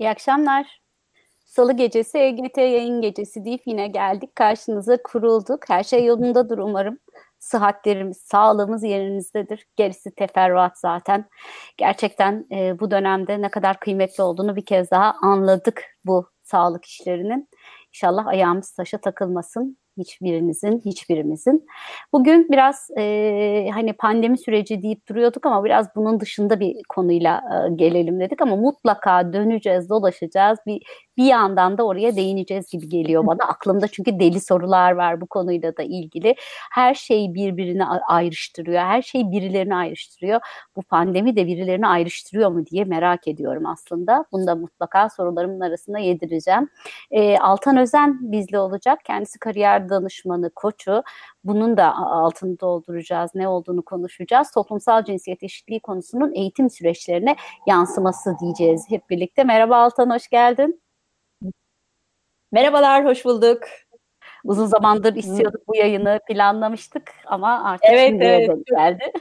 İyi akşamlar. Salı gecesi EGT yayın gecesi deyip yine geldik. Karşınıza kurulduk. Her şey yolundadır umarım. Sıhhatlerimiz, sağlığımız yerinizdedir. Gerisi teferruat zaten. Gerçekten e, bu dönemde ne kadar kıymetli olduğunu bir kez daha anladık bu sağlık işlerinin. İnşallah ayağımız taşa takılmasın hiçbirinizin, hiçbirimizin. Bugün biraz e, hani pandemi süreci deyip duruyorduk ama biraz bunun dışında bir konuyla e, gelelim dedik ama mutlaka döneceğiz, dolaşacağız. Bir bir yandan da oraya değineceğiz gibi geliyor bana. Aklımda çünkü deli sorular var bu konuyla da ilgili. Her şey birbirini ayrıştırıyor. Her şey birilerini ayrıştırıyor. Bu pandemi de birilerini ayrıştırıyor mu diye merak ediyorum aslında. Bunu da mutlaka sorularımın arasında yedireceğim. E, Altan Özen bizle olacak. Kendisi kariyer danışmanı, koçu. Bunun da altını dolduracağız. Ne olduğunu konuşacağız. Toplumsal cinsiyet eşitliği konusunun eğitim süreçlerine yansıması diyeceğiz hep birlikte. Merhaba Altan, hoş geldin. Merhabalar, hoş bulduk. Uzun zamandır istiyorduk bu yayını, planlamıştık ama artık evet, şimdiye evet. geldi.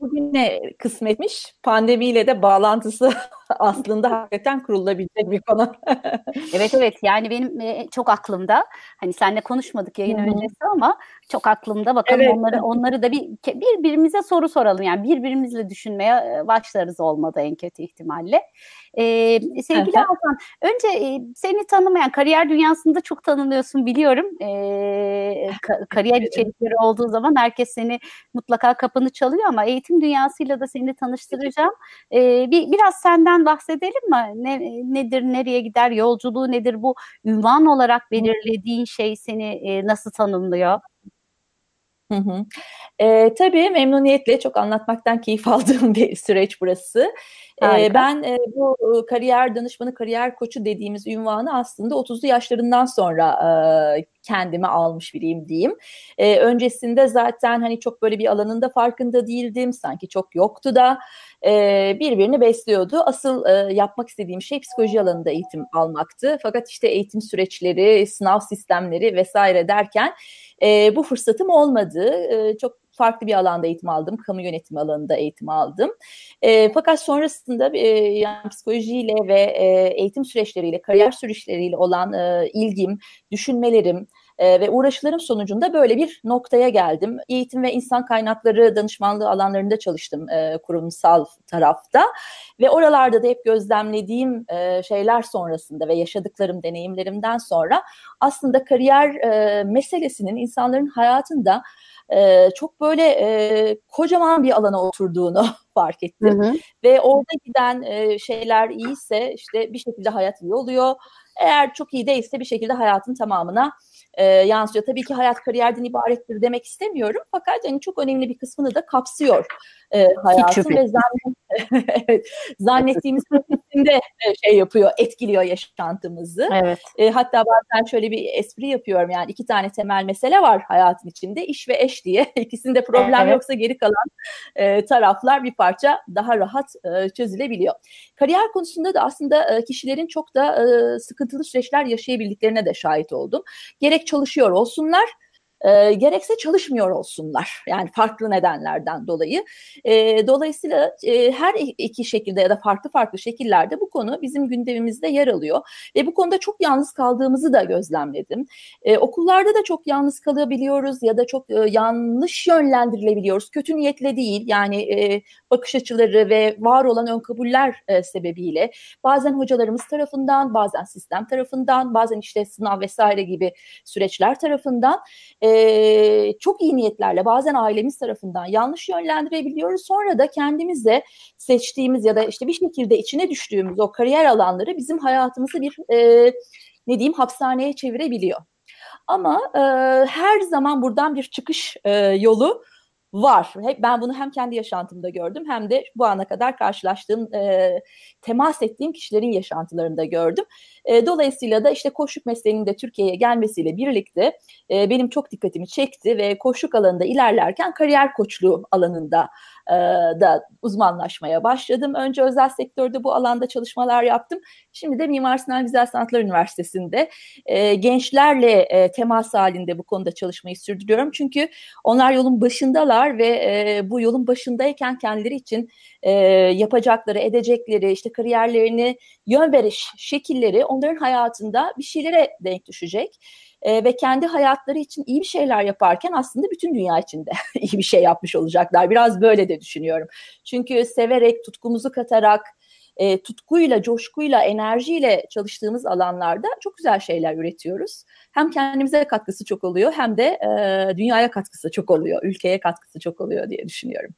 Bugüne kısmetmiş. Pandemiyle de bağlantısı aslında hakikaten kurulabilecek bir konu. evet evet yani benim e, çok aklımda. Hani seninle konuşmadık yayın Hı-hı. öncesi ama çok aklımda. Bakalım evet. onları onları da bir birbirimize soru soralım. Yani birbirimizle düşünmeye e, başlarız olmadı en kötü ihtimalle. Ee, sevgili Altan, önce e, seni tanımayan, kariyer dünyasında çok tanınıyorsun biliyorum. Ee, ka- kariyer içerikleri olduğu zaman herkes seni mutlaka kapını çalıyor ama eğitim dünyasıyla da seni tanıştıracağım. Ee, bir Biraz senden bahsedelim mi? Ne, nedir, nereye gider, yolculuğu nedir? Bu ünvan olarak belirlediğin şey seni e, nasıl tanımlıyor? Hı hı. E, tabii memnuniyetle çok anlatmaktan keyif aldığım bir süreç burası. E, ben e, bu kariyer danışmanı, kariyer koçu dediğimiz ünvanı aslında 30'lu yaşlarından sonra e, kendime almış biriyim diyeyim. E, öncesinde zaten hani çok böyle bir alanında farkında değildim. Sanki çok yoktu da e, birbirini besliyordu. Asıl e, yapmak istediğim şey psikoloji alanında eğitim almaktı. Fakat işte eğitim süreçleri, sınav sistemleri vesaire derken e, bu fırsatım olmadı. E, çok farklı bir alanda eğitim aldım. Kamu yönetimi alanında eğitim aldım. E, fakat sonrasında e, yani psikolojiyle ve e, eğitim süreçleriyle, kariyer süreçleriyle olan e, ilgim, düşünmelerim, e, ve uğraşılarım sonucunda böyle bir noktaya geldim. Eğitim ve insan kaynakları danışmanlığı alanlarında çalıştım e, kurumsal tarafta ve oralarda da hep gözlemlediğim e, şeyler sonrasında ve yaşadıklarım, deneyimlerimden sonra aslında kariyer e, meselesinin insanların hayatında e, çok böyle e, kocaman bir alana oturduğunu fark ettim. Hı hı. Ve orada giden e, şeyler iyiyse işte bir şekilde hayat iyi oluyor. Eğer çok iyi değilse bir şekilde hayatın tamamına e, yansıyor. Tabii ki hayat kariyerden ibarettir demek istemiyorum. Fakat hani çok önemli bir kısmını da kapsıyor e, hayatın ve zannet, zannettiğimiz ötesinde e, şey yapıyor, etkiliyor yaşantımızı. Evet. E, hatta bazen şöyle bir espri yapıyorum yani iki tane temel mesele var hayatın içinde iş ve eş diye. İkisinde problem evet. yoksa geri kalan e, taraflar bir parça daha rahat e, çözülebiliyor. Kariyer konusunda da aslında e, kişilerin çok da e, sıkıntılı süreçler yaşayabildiklerine de şahit oldum. Gerek çalışıyor olsunlar e, gerekse çalışmıyor olsunlar. Yani farklı nedenlerden dolayı. E, dolayısıyla e, her iki şekilde ya da farklı farklı şekillerde bu konu bizim gündemimizde yer alıyor. Ve bu konuda çok yalnız kaldığımızı da gözlemledim. E, okullarda da çok yalnız kalabiliyoruz ya da çok e, yanlış yönlendirilebiliyoruz. Kötü niyetle değil yani e, bakış açıları ve var olan ön kabuller e, sebebiyle bazen hocalarımız tarafından, bazen sistem tarafından, bazen işte sınav vesaire gibi süreçler tarafından e, çok iyi niyetlerle bazen ailemiz tarafından yanlış yönlendirebiliyoruz. Sonra da kendimizde seçtiğimiz ya da işte bir şekilde içine düştüğümüz o kariyer alanları bizim hayatımızı bir e, ne diyeyim hapishaneye çevirebiliyor. Ama e, her zaman buradan bir çıkış e, yolu var. Hep ben bunu hem kendi yaşantımda gördüm hem de bu ana kadar karşılaştığım, e, temas ettiğim kişilerin yaşantılarında gördüm. E, dolayısıyla da işte koşuk mesleğinin de Türkiye'ye gelmesiyle birlikte e, benim çok dikkatimi çekti ve koşuk alanında ilerlerken kariyer koçluğu alanında e, da uzmanlaşmaya başladım. Önce özel sektörde bu alanda çalışmalar yaptım. Şimdi de Mimar Sinan Güzel Sanatlar Üniversitesi'nde e, gençlerle e, temas halinde bu konuda çalışmayı sürdürüyorum. Çünkü onlar yolun başındalar var ve e, bu yolun başındayken kendileri için e, yapacakları, edecekleri, işte kariyerlerini yön veriş şekilleri onların hayatında bir şeylere denk düşecek e, ve kendi hayatları için iyi bir şeyler yaparken aslında bütün dünya için de iyi bir şey yapmış olacaklar. Biraz böyle de düşünüyorum. Çünkü severek, tutkumuzu katarak, e, tutkuyla, coşkuyla, enerjiyle çalıştığımız alanlarda çok güzel şeyler üretiyoruz. Hem kendimize katkısı çok oluyor hem de e, dünyaya katkısı çok oluyor, ülkeye katkısı çok oluyor diye düşünüyorum.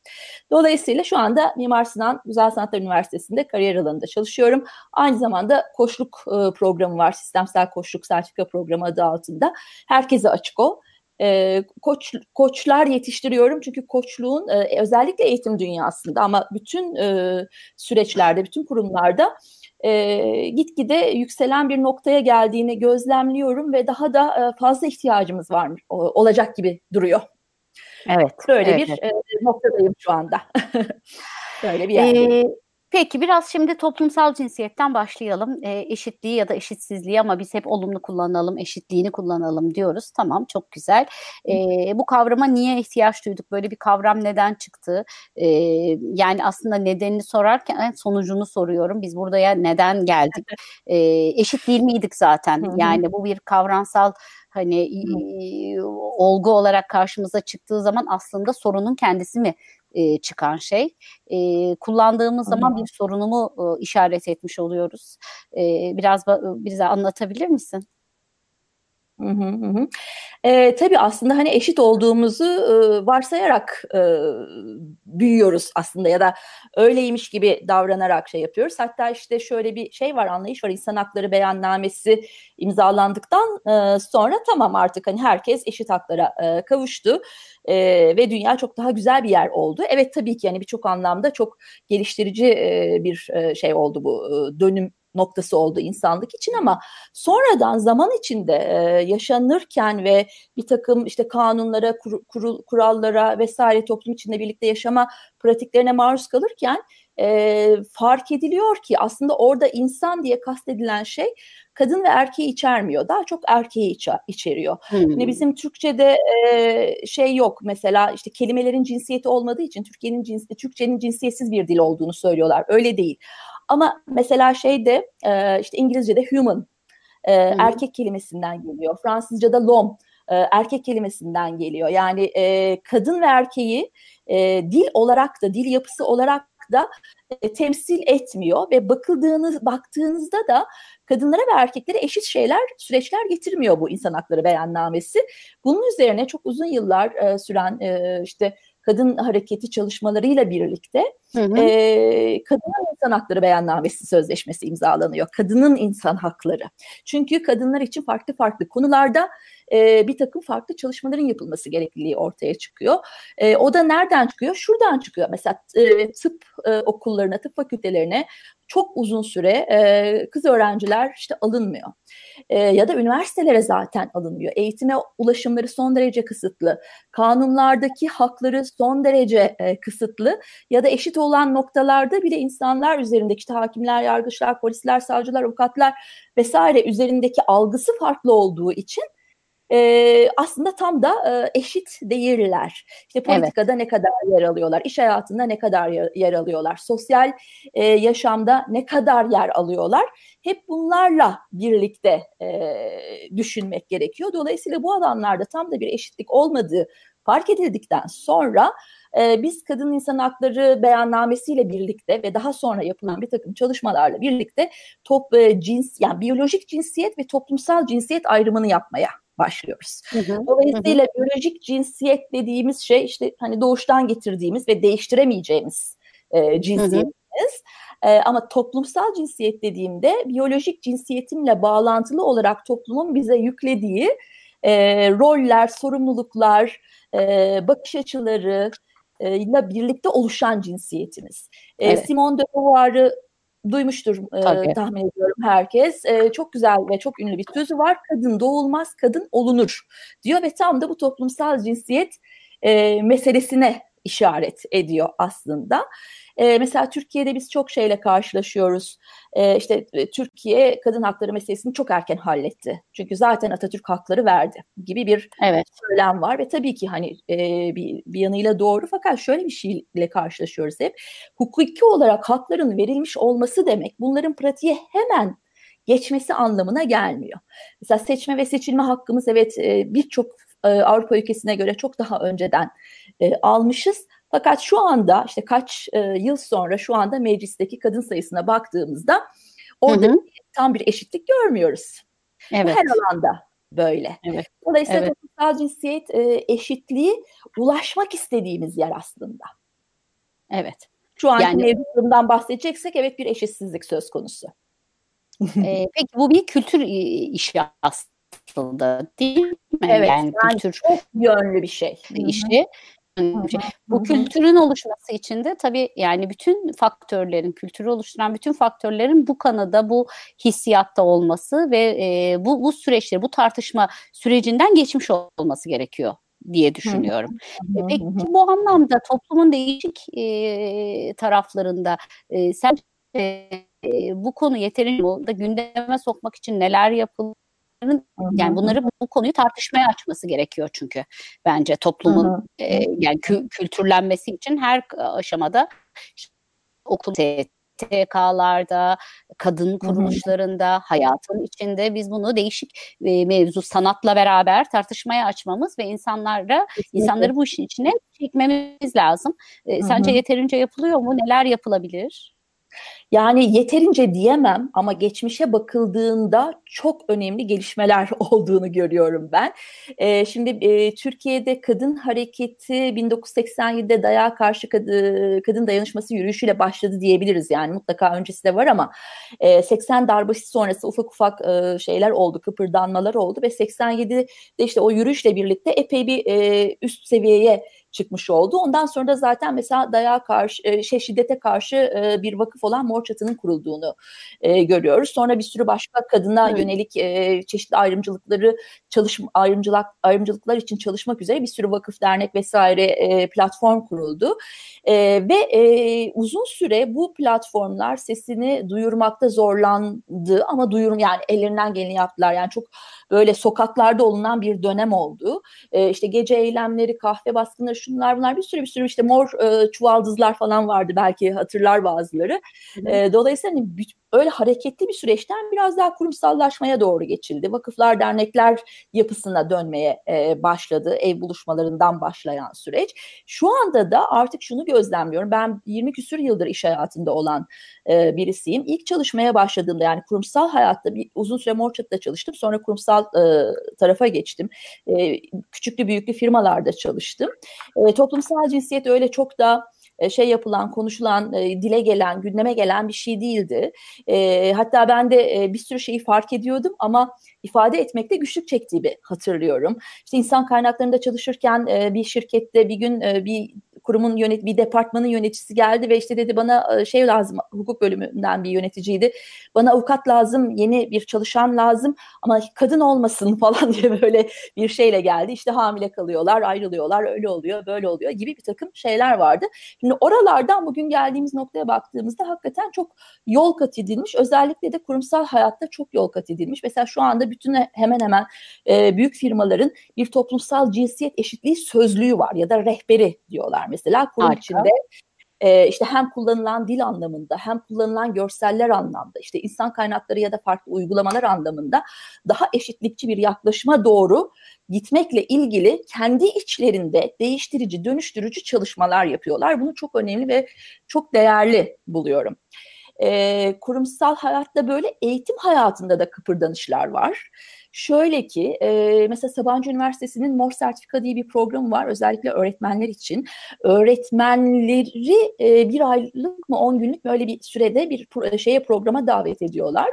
Dolayısıyla şu anda Mimar Sinan Güzel Sanatlar Üniversitesi'nde kariyer alanında çalışıyorum. Aynı zamanda koçluk e, programı var, sistemsel koçluk sertifika programı adı altında. Herkese açık o e, koç koçlar yetiştiriyorum çünkü koçluğun e, özellikle eğitim dünyasında ama bütün e, süreçlerde, bütün kurumlarda e, gitgide yükselen bir noktaya geldiğini gözlemliyorum ve daha da e, fazla ihtiyacımız var olacak gibi duruyor. Evet. Böyle evet, bir evet. E, noktadayım şu anda. Böyle bir yerdeyim. Ee, Peki biraz şimdi toplumsal cinsiyetten başlayalım. E, eşitliği ya da eşitsizliği ama biz hep olumlu kullanalım, eşitliğini kullanalım diyoruz. Tamam çok güzel. E, bu kavrama niye ihtiyaç duyduk? Böyle bir kavram neden çıktı? E, yani aslında nedenini sorarken sonucunu soruyorum. Biz buraya neden geldik? E, eşit değil miydik zaten? Yani bu bir kavramsal hani e, olgu olarak karşımıza çıktığı zaman aslında sorunun kendisi mi e, çıkan şey. E, kullandığımız Hı-hı. zaman bir sorunumu e, işaret etmiş oluyoruz. E, biraz bize anlatabilir misin? Hı hı hı. E, tabii aslında hani eşit olduğumuzu e, varsayarak e, büyüyoruz aslında ya da öyleymiş gibi davranarak şey yapıyoruz. Hatta işte şöyle bir şey var anlayış var insan hakları beyannamesi imzalandıktan e, sonra tamam artık hani herkes eşit haklara e, kavuştu e, ve dünya çok daha güzel bir yer oldu. Evet tabii ki yani birçok anlamda çok geliştirici e, bir e, şey oldu bu e, dönüm noktası oldu insanlık için ama sonradan zaman içinde e, yaşanırken ve bir takım işte kanunlara, kur, kur, kurallara vesaire toplum içinde birlikte yaşama pratiklerine maruz kalırken e, fark ediliyor ki aslında orada insan diye kastedilen şey kadın ve erkeği içermiyor. Daha çok erkeği içer, içeriyor. Hmm. Şimdi bizim Türkçe'de e, şey yok mesela işte kelimelerin cinsiyeti olmadığı için Türkiye'nin cins, Türkçenin cinsiyetsiz bir dil olduğunu söylüyorlar. Öyle değil. Ama mesela şeyde e, işte İngilizce'de human e, erkek kelimesinden geliyor. Fransızca'da l'homme e, erkek kelimesinden geliyor. Yani e, kadın ve erkeği e, dil olarak da dil yapısı olarak da e, temsil etmiyor ve bakıldığınız baktığınızda da kadınlara ve erkeklere eşit şeyler süreçler getirmiyor bu insan hakları beyannamesi. Bunun üzerine çok uzun yıllar e, süren e, işte kadın hareketi çalışmalarıyla birlikte hı hı. E, kadının insan hakları beyannamesi sözleşmesi imzalanıyor. Kadının insan hakları. Çünkü kadınlar için farklı farklı konularda e, bir takım farklı çalışmaların yapılması gerekliliği ortaya çıkıyor. E, o da nereden çıkıyor? Şuradan çıkıyor. Mesela e, tıp e, okullarına, tıp fakültelerine çok uzun süre e, kız öğrenciler işte alınmıyor. E, ya da üniversitelere zaten alınmıyor. Eğitime ulaşımları son derece kısıtlı. Kanunlardaki hakları son derece e, kısıtlı ya da eşit olan noktalarda bile insanlar üzerindeki işte hakimler, yargıçlar, polisler, savcılar, avukatlar vesaire üzerindeki algısı farklı olduğu için e, aslında tam da e, eşit değiller. İşte politikada evet. ne kadar yer alıyorlar, iş hayatında ne kadar yer, yer alıyorlar, sosyal e, yaşamda ne kadar yer alıyorlar. Hep bunlarla birlikte e, düşünmek gerekiyor. Dolayısıyla bu alanlarda tam da bir eşitlik olmadığı fark edildikten sonra e, biz kadın insan hakları beyannamesiyle birlikte ve daha sonra yapılan bir takım çalışmalarla birlikte top e, cins yani biyolojik cinsiyet ve toplumsal cinsiyet ayrımını yapmaya başlıyoruz. Hı hı, Dolayısıyla hı. biyolojik cinsiyet dediğimiz şey işte hani doğuştan getirdiğimiz ve değiştiremeyeceğimiz e, cinsiyetimiz. Hı hı. E, ama toplumsal cinsiyet dediğimde biyolojik cinsiyetimle bağlantılı olarak toplumun bize yüklediği e, roller, sorumluluklar, e, bakış açıları ile birlikte oluşan cinsiyetimiz. Evet. Simone de Beauvoir'ı duymuştur e, tahmin ediyorum herkes. E, çok güzel ve çok ünlü bir sözü var. Kadın doğulmaz, kadın olunur diyor ve tam da bu toplumsal cinsiyet e, meselesine işaret ediyor aslında. E, mesela Türkiye'de biz çok şeyle karşılaşıyoruz. E, işte e, Türkiye kadın hakları meselesini çok erken halletti. Çünkü zaten Atatürk hakları verdi gibi bir evet. söylem var ve tabii ki hani e, bir, bir yanıyla doğru fakat şöyle bir şeyle karşılaşıyoruz hep. Hukuki olarak hakların verilmiş olması demek bunların pratiğe hemen geçmesi anlamına gelmiyor. Mesela seçme ve seçilme hakkımız evet e, birçok e, Avrupa ülkesine göre çok daha önceden e, almışız. Fakat şu anda işte kaç e, yıl sonra şu anda meclisteki kadın sayısına baktığımızda orada hı hı. tam bir eşitlik görmüyoruz. Evet. Her alanda böyle. Evet. Dolayısıyla evet. toplumsal cinsiyet e, eşitliği ulaşmak istediğimiz yer aslında. Evet. Şu anki yani, mevcut durumdan bahsedeceksek evet bir eşitsizlik söz konusu. e, peki bu bir kültür işi aslında değil mi? Evet, yani, yani kültür çok yönlü bir şey. işi. Şey. Bu kültürün oluşması için de tabii yani bütün faktörlerin, kültürü oluşturan bütün faktörlerin bu kanada, bu hissiyatta olması ve e, bu, bu süreçleri, bu tartışma sürecinden geçmiş olması gerekiyor diye düşünüyorum. Hı hı. Peki bu anlamda toplumun değişik e, taraflarında e, sen e, bu konu yeterince da gündeme sokmak için neler yapılır? Yani bunları bu, konuyu tartışmaya açması gerekiyor çünkü bence toplumun e, yani kü, kültürlenmesi için her aşamada işte, okul TK'larda, kadın kuruluşlarında, hayatın içinde biz bunu değişik e, mevzu sanatla beraber tartışmaya açmamız ve insanlara insanları bu işin içine çekmemiz lazım. E, sence yeterince yapılıyor mu? Neler yapılabilir? Yani yeterince diyemem ama geçmişe bakıldığında çok önemli gelişmeler olduğunu görüyorum ben. E, şimdi e, Türkiye'de kadın hareketi 1987'de dayağa karşı kadın, kadın dayanışması yürüyüşüyle başladı diyebiliriz. Yani mutlaka öncesi de var ama e, 80 darbesi sonrası ufak ufak e, şeyler oldu, kıpırdanmalar oldu ve 87'de işte o yürüyüşle birlikte epey bir e, üst seviyeye çıkmış oldu. Ondan sonra da zaten mesela dayağa karşı, e, şey şiddete karşı e, bir vakıf olan Mor Çatı'nın kurulduğunu e, görüyoruz. Sonra bir sürü başka kadına evet. yönelik çeşitli ayrımcılıkları çalışma ayrımcılık ayrımcılıklar için çalışmak üzere bir sürü vakıf, dernek vesaire platform kuruldu. ve uzun süre bu platformlar sesini duyurmakta zorlandı ama duyurum yani ellerinden geleni yaptılar. Yani çok böyle sokaklarda olunan bir dönem oldu. İşte gece eylemleri, kahve baskınları şunlar bunlar bir sürü bir sürü işte mor e, çuvaldızlar falan vardı belki hatırlar bazıları. E, dolayısıyla hani öyle hareketli bir süreçten biraz daha kurumsallaşmaya doğru geçildi. Vakıflar, dernekler yapısına dönmeye e, başladı. Ev buluşmalarından başlayan süreç. Şu anda da artık şunu gözlemliyorum. Ben 20 küsür yıldır iş hayatında olan e, birisiyim. İlk çalışmaya başladığımda yani kurumsal hayatta bir uzun süre Morçat'ta çalıştım. Sonra kurumsal e, tarafa geçtim. E, küçüklü büyüklü firmalarda çalıştım. E, toplumsal cinsiyet öyle çok da e, şey yapılan, konuşulan, e, dile gelen, gündeme gelen bir şey değildi. E, hatta ben de bir sürü şeyi fark ediyordum ama ifade etmekte güçlük çektiğimi hatırlıyorum. İşte insan kaynaklarında çalışırken bir şirkette bir gün bir kurumun yönet bir departmanın yöneticisi geldi ve işte dedi bana şey lazım hukuk bölümünden bir yöneticiydi. Bana avukat lazım, yeni bir çalışan lazım ama kadın olmasın falan diye böyle bir şeyle geldi. İşte hamile kalıyorlar, ayrılıyorlar, öyle oluyor, böyle oluyor gibi bir takım şeyler vardı. Şimdi oralardan bugün geldiğimiz noktaya baktığımızda hakikaten çok yol kat edilmiş. Özellikle de kurumsal hayatta çok yol kat edilmiş. Mesela şu anda bütün hemen hemen e, büyük firmaların bir toplumsal cinsiyet eşitliği sözlüğü var ya da rehberi diyorlar mesela kurum Harika. içinde e, işte hem kullanılan dil anlamında hem kullanılan görseller anlamda işte insan kaynakları ya da farklı uygulamalar anlamında daha eşitlikçi bir yaklaşıma doğru gitmekle ilgili kendi içlerinde değiştirici, dönüştürücü çalışmalar yapıyorlar. Bunu çok önemli ve çok değerli buluyorum. E, kurumsal hayatta böyle eğitim hayatında da kıpırdanışlar var. Şöyle ki e, mesela Sabancı Üniversitesi'nin Mor Sertifika diye bir programı var özellikle öğretmenler için. Öğretmenleri e, bir aylık mı on günlük böyle bir sürede bir şeye programa davet ediyorlar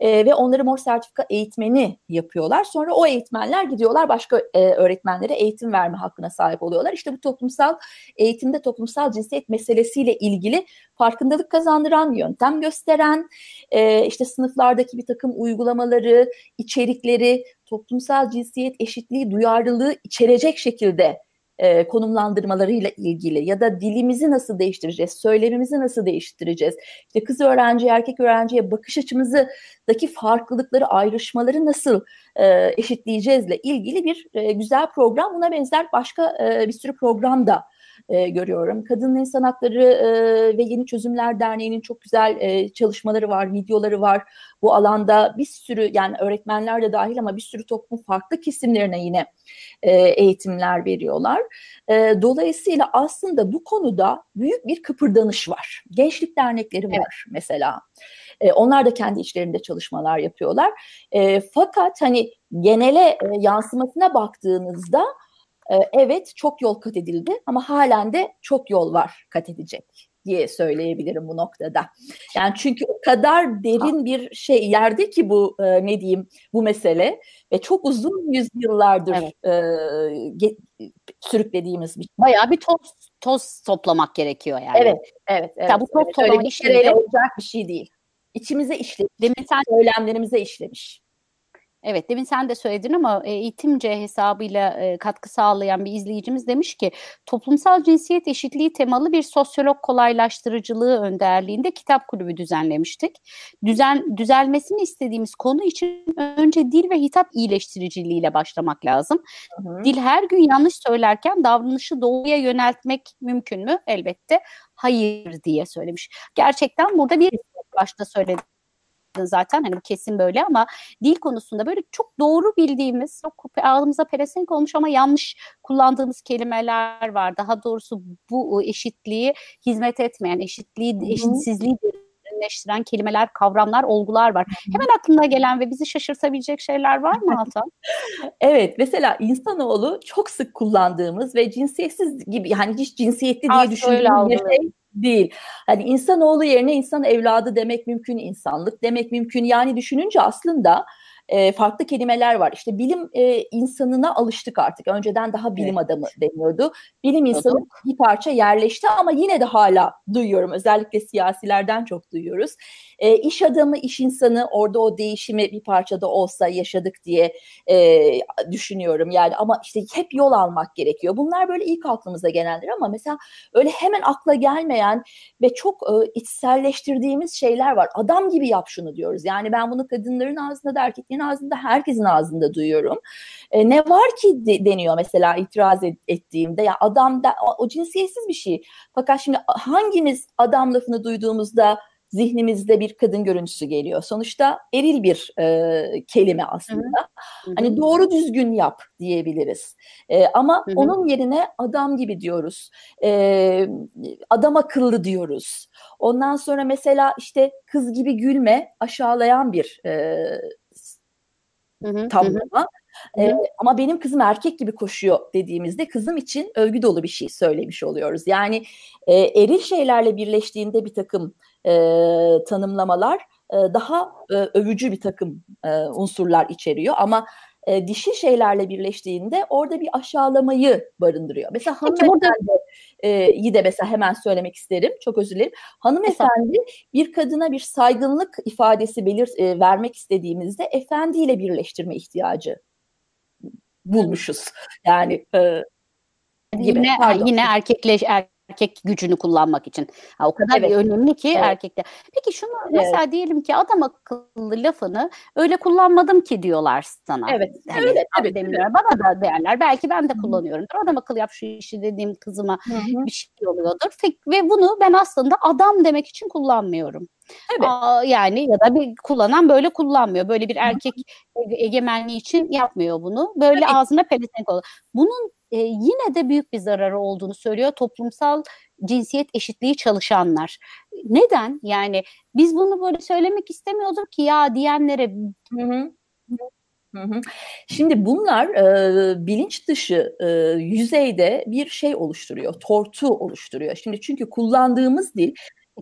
e, ve onları mor sertifika eğitmeni yapıyorlar. Sonra o eğitmenler gidiyorlar başka e, öğretmenlere eğitim verme hakkına sahip oluyorlar. İşte bu toplumsal eğitimde toplumsal cinsiyet meselesiyle ilgili farkındalık kazandıran, yöntem gösteren, e, işte sınıflardaki bir takım uygulamaları, içerikleri, toplumsal cinsiyet eşitliği, duyarlılığı içerecek şekilde e, konumlandırmalarıyla ilgili ya da dilimizi nasıl değiştireceğiz, söylemimizi nasıl değiştireceğiz, işte kız öğrenci, erkek öğrenciye bakış açımızdaki farklılıkları, ayrışmaları nasıl e, eşitleyeceğizle ilgili bir e, güzel program. Buna benzer başka e, bir sürü program da e, görüyorum. Kadın İnsan Hakları e, ve Yeni Çözümler Derneği'nin çok güzel e, çalışmaları var, videoları var. Bu alanda bir sürü yani öğretmenler de dahil ama bir sürü toplum farklı kesimlerine yine e, eğitimler veriyorlar. E, dolayısıyla aslında bu konuda büyük bir kıpırdanış var. Gençlik dernekleri var evet. mesela. E, onlar da kendi içlerinde çalışmalar yapıyorlar. E, fakat hani genele e, yansımasına baktığınızda evet çok yol kat edildi ama halen de çok yol var kat edecek diye söyleyebilirim bu noktada. Yani çünkü o kadar derin bir şey yerde ki bu e, ne diyeyim bu mesele ve çok uzun yüzyıllardır evet. e, sürüklediğimiz bir bayağı bir toz toz toplamak gerekiyor yani. Evet, evet, evet. Ya bu toz evet, toplama işleri olacak bir şey değil. İçimize işlemiş. Demin sen söylemlerimize işlemiş. Evet demin sen de söyledin ama e, eğitimce hesabıyla e, katkı sağlayan bir izleyicimiz demiş ki toplumsal cinsiyet eşitliği temalı bir sosyolog kolaylaştırıcılığı önderliğinde kitap kulübü düzenlemiştik. Düzen düzelmesini istediğimiz konu için önce dil ve hitap iyileştiriciliğiyle başlamak lazım. Hı hı. Dil her gün yanlış söylerken davranışı doğuya yöneltmek mümkün mü? Elbette hayır diye söylemiş. Gerçekten burada bir başta söyledim zaten hani bu kesin böyle ama dil konusunda böyle çok doğru bildiğimiz çok ağzımıza pelesenk olmuş ama yanlış kullandığımız kelimeler var. Daha doğrusu bu eşitliği hizmet etmeyen, eşitliği, eşitsizliği derinleştiren kelimeler, kavramlar, olgular var. Hemen aklına gelen ve bizi şaşırtabilecek şeyler var mı Hasan? evet, mesela insanoğlu çok sık kullandığımız ve cinsiyetsiz gibi yani hiç cinsiyetli diye düşündüğümüz bir şey değil. Hani insanoğlu yerine insan evladı demek mümkün, insanlık demek mümkün. Yani düşününce aslında e, farklı kelimeler var. İşte bilim e, insanına alıştık artık. Önceden daha bilim evet. adamı deniyordu. Bilim insanı bir parça yerleşti ama yine de hala duyuyorum. Özellikle siyasilerden çok duyuyoruz. E, iş adamı, iş insanı orada o değişimi bir parçada olsa yaşadık diye e, düşünüyorum. Yani ama işte hep yol almak gerekiyor. Bunlar böyle ilk aklımıza gelenler ama mesela öyle hemen akla gelmeyen ve çok e, içselleştirdiğimiz şeyler var. Adam gibi yap şunu diyoruz. Yani ben bunu kadınların ağzında da erkeklerin ağzında herkesin ağzında duyuyorum. E, ne var ki de, deniyor mesela itiraz et, ettiğimde ya adam da o, o cinsiyetsiz bir şey. Fakat şimdi hangimiz adam lafını duyduğumuzda zihnimizde bir kadın görüntüsü geliyor. Sonuçta eril bir e, kelime aslında. Hı hı. Hani doğru düzgün yap diyebiliriz. E, ama hı hı. onun yerine adam gibi diyoruz. E, adam akıllı diyoruz. Ondan sonra mesela işte kız gibi gülme aşağılayan bir e. Hı. Ee, ama benim kızım erkek gibi koşuyor dediğimizde kızım için övgü dolu bir şey söylemiş oluyoruz. Yani e, eril şeylerle birleştiğinde bir takım e, tanımlamalar e, daha e, övücü bir takım e, unsurlar içeriyor. Ama e, dişi şeylerle birleştiğinde orada bir aşağılamayı barındırıyor. Mesela hanımefendi e, iyi de mesela hemen söylemek isterim. Çok özür dilerim. Hanımefendi bir kadına bir saygınlık ifadesi belir e, vermek istediğimizde efendiyle birleştirme ihtiyacı bulmuşuz. Yani e, gibi. Yine, yine erkekle er, erkek gücünü kullanmak için. Ha, o kadar evet. önemli ki evet. erkekte. Peki şunu evet. mesela diyelim ki adam akıllı lafını öyle kullanmadım ki diyorlar sana. Evet. Hani, öyle tabii. Demiyorlar. Bana da derler. Belki ben de kullanıyorum. Adam akıllı yap şu işi dediğim kızıma Hı-hı. bir şey oluyordur. Ve bunu ben aslında adam demek için kullanmıyorum. Evet. Aa, yani ya da bir kullanan böyle kullanmıyor. Böyle bir erkek egemenliği için yapmıyor bunu. Böyle evet. ağzına pelesenk oluyor. Bunun e, yine de büyük bir zararı olduğunu söylüyor toplumsal cinsiyet eşitliği çalışanlar. Neden? Yani biz bunu böyle söylemek istemiyorduk ki ya diyenlere. Hı hı. Şimdi bunlar e, bilinç dışı e, yüzeyde bir şey oluşturuyor, tortu oluşturuyor. Şimdi çünkü kullandığımız dil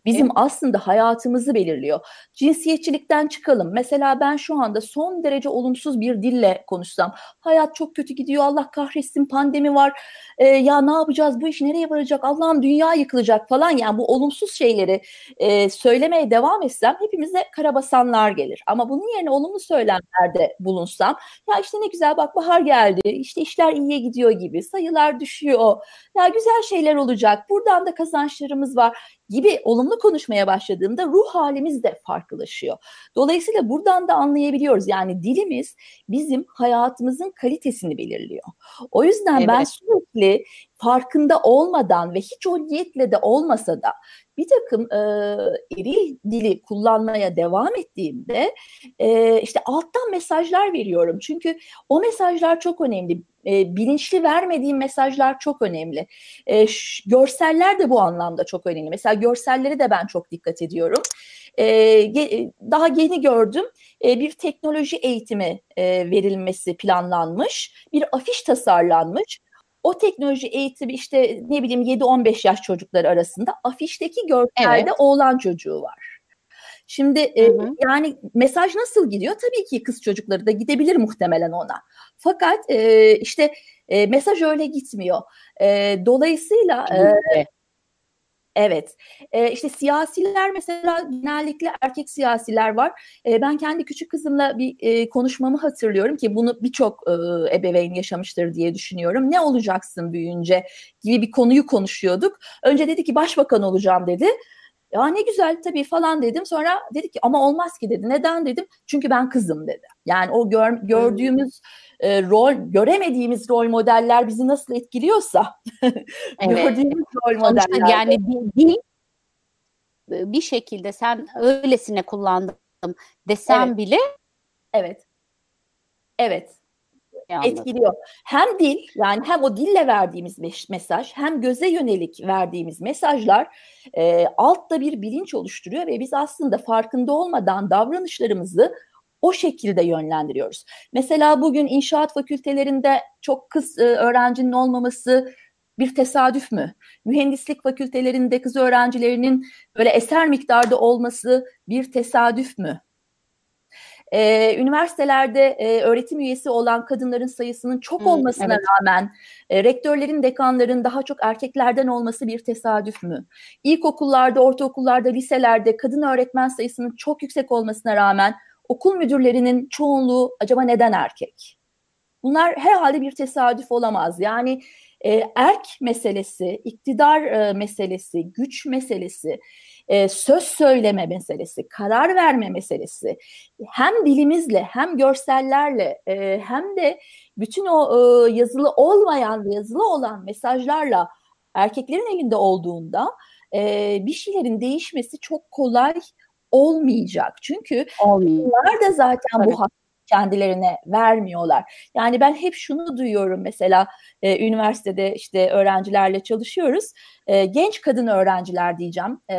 bizim aslında hayatımızı belirliyor. Cinsiyetçilikten çıkalım. Mesela ben şu anda son derece olumsuz bir dille konuşsam. Hayat çok kötü gidiyor. Allah kahretsin pandemi var. Ee, ya ne yapacağız? Bu iş nereye varacak? Allah'ım dünya yıkılacak falan. Yani bu olumsuz şeyleri e, söylemeye devam etsem hepimize karabasanlar gelir. Ama bunun yerine olumlu söylemlerde bulunsam ya işte ne güzel bak bahar geldi. İşte işler iyiye gidiyor gibi. Sayılar düşüyor. Ya güzel şeyler olacak. Buradan da kazançlarımız var gibi olumlu konuşmaya başladığımda ruh halimiz de farklılaşıyor. Dolayısıyla buradan da anlayabiliyoruz. Yani dilimiz bizim hayatımızın kalitesini belirliyor. O yüzden evet. ben sürekli farkında olmadan ve hiç o niyetle de olmasa da bir takım e, eril dili kullanmaya devam ettiğimde e, işte alttan mesajlar veriyorum. Çünkü o mesajlar çok önemli. E, bilinçli vermediğim mesajlar çok önemli. E, görseller de bu anlamda çok önemli. Mesela görselleri de ben çok dikkat ediyorum. E, ge, daha yeni gördüm e, bir teknoloji eğitimi e, verilmesi planlanmış. Bir afiş tasarlanmış o teknoloji eğitimi işte ne bileyim 7-15 yaş çocukları arasında afişteki görselde evet. oğlan çocuğu var. Şimdi e, yani mesaj nasıl gidiyor? Tabii ki kız çocukları da gidebilir muhtemelen ona. Fakat e, işte e, mesaj öyle gitmiyor. E, dolayısıyla e, Evet. Ee, işte siyasiler mesela genellikle erkek siyasiler var. Ee, ben kendi küçük kızımla bir e, konuşmamı hatırlıyorum ki bunu birçok e, ebeveyn yaşamıştır diye düşünüyorum. Ne olacaksın büyüyünce gibi bir konuyu konuşuyorduk. Önce dedi ki başbakan olacağım dedi. Ya ne güzel tabii falan dedim. Sonra dedi ki ama olmaz ki dedi. Neden dedim? Çünkü ben kızım dedi. Yani o gör, gördüğümüz e, rol, göremediğimiz rol modeller bizi nasıl etkiliyorsa evet. gördüğümüz rol modeller. Yani bir, bir şekilde sen öylesine kullandım desem evet. bile evet. Evet etkiliyor. Hem dil yani hem o dille verdiğimiz mesaj hem göze yönelik verdiğimiz mesajlar e, altta bir bilinç oluşturuyor ve biz aslında farkında olmadan davranışlarımızı o şekilde yönlendiriyoruz. Mesela bugün inşaat fakültelerinde çok kız e, öğrencinin olmaması bir tesadüf mü? Mühendislik fakültelerinde kız öğrencilerinin böyle eser miktarda olması bir tesadüf mü? E, üniversitelerde e, öğretim üyesi olan kadınların sayısının çok hmm, olmasına evet. rağmen e, rektörlerin, dekanların daha çok erkeklerden olması bir tesadüf mü? İlkokullarda, ortaokullarda, liselerde kadın öğretmen sayısının çok yüksek olmasına rağmen okul müdürlerinin çoğunluğu acaba neden erkek? Bunlar herhalde bir tesadüf olamaz. Yani e, erk meselesi, iktidar e, meselesi, güç meselesi e, söz söyleme meselesi, karar verme meselesi hem dilimizle hem görsellerle e, hem de bütün o e, yazılı olmayan yazılı olan mesajlarla erkeklerin elinde olduğunda e, bir şeylerin değişmesi çok kolay olmayacak. Çünkü onlar da zaten Tabii. bu hak kendilerine vermiyorlar. Yani ben hep şunu duyuyorum mesela e, üniversitede işte öğrencilerle çalışıyoruz. E, genç kadın öğrenciler diyeceğim. E,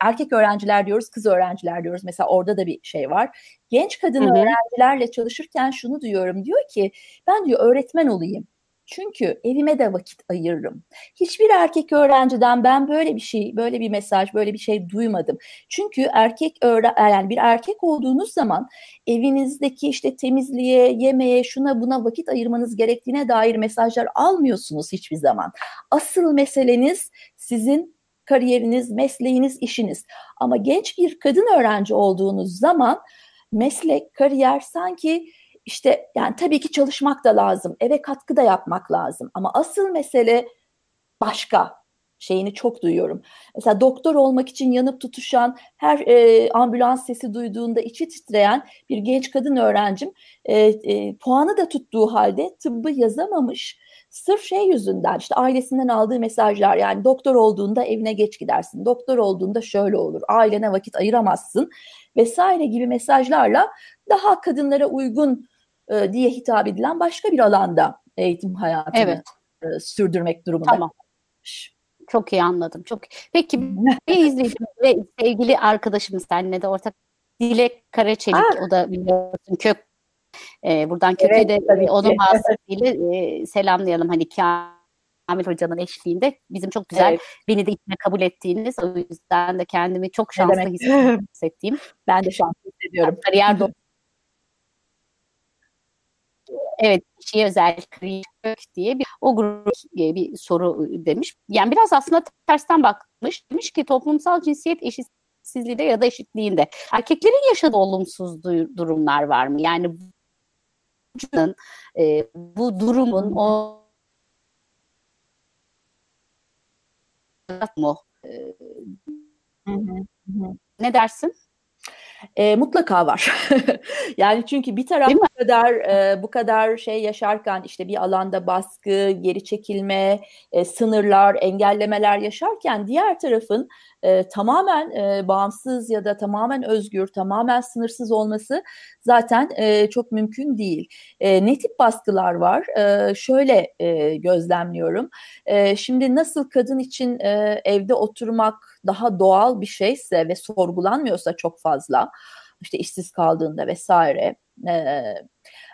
erkek öğrenciler diyoruz, kız öğrenciler diyoruz. Mesela orada da bir şey var. Genç kadın Hı-hı. öğrencilerle çalışırken şunu duyuyorum. Diyor ki ben diyor öğretmen olayım. Çünkü evime de vakit ayırırım. Hiçbir erkek öğrenciden ben böyle bir şey, böyle bir mesaj, böyle bir şey duymadım. Çünkü erkek öğren yani bir erkek olduğunuz zaman evinizdeki işte temizliğe, yemeğe, şuna buna vakit ayırmanız gerektiğine dair mesajlar almıyorsunuz hiçbir zaman. Asıl meseleniz sizin kariyeriniz, mesleğiniz, işiniz. Ama genç bir kadın öğrenci olduğunuz zaman meslek, kariyer sanki işte yani tabii ki çalışmak da lazım, eve katkı da yapmak lazım ama asıl mesele başka şeyini çok duyuyorum. Mesela doktor olmak için yanıp tutuşan, her e, ambulans sesi duyduğunda içi titreyen bir genç kadın öğrencim e, e, puanı da tuttuğu halde tıbbı yazamamış. Sırf şey yüzünden işte ailesinden aldığı mesajlar yani doktor olduğunda evine geç gidersin, doktor olduğunda şöyle olur, ailene vakit ayıramazsın vesaire gibi mesajlarla daha kadınlara uygun e, diye hitap edilen başka bir alanda eğitim hayatını evet. e, sürdürmek durumunda. Tamam. Çok iyi anladım. Çok. Peki bir izleyicimiz ve sevgili arkadaşımız seninle de ortak Dilek Karaçelik ha. o da biliyorsun kök e, buradan köke evet, de onun vasıtasıyla e, selamlayalım hani Kamil Hoca'nın eşliğinde bizim çok güzel evet. beni de içine kabul ettiğiniz o yüzden de kendimi çok şanslı hissettiğim. ben de şanslı hissediyorum. Kariyer Evet, kişiye özel kariyer diye bir o grup bir soru demiş. Yani biraz aslında tersten bakmış. Demiş ki toplumsal cinsiyet eşitsizliğinde ya da eşitliğinde erkeklerin yaşadığı olumsuz durumlar var mı? Yani e, bu durumun o mu? E, ne dersin? E, mutlaka var. yani çünkü bir taraf bu kadar e, bu kadar şey yaşarken işte bir alanda baskı, geri çekilme, e, sınırlar, engellemeler yaşarken diğer tarafın e, tamamen e, bağımsız ya da tamamen özgür, tamamen sınırsız olması zaten e, çok mümkün değil. E, ne tip baskılar var? E, şöyle e, gözlemliyorum. E, şimdi nasıl kadın için e, evde oturmak daha doğal bir şeyse ve sorgulanmıyorsa çok fazla işte işsiz kaldığında vesaire e,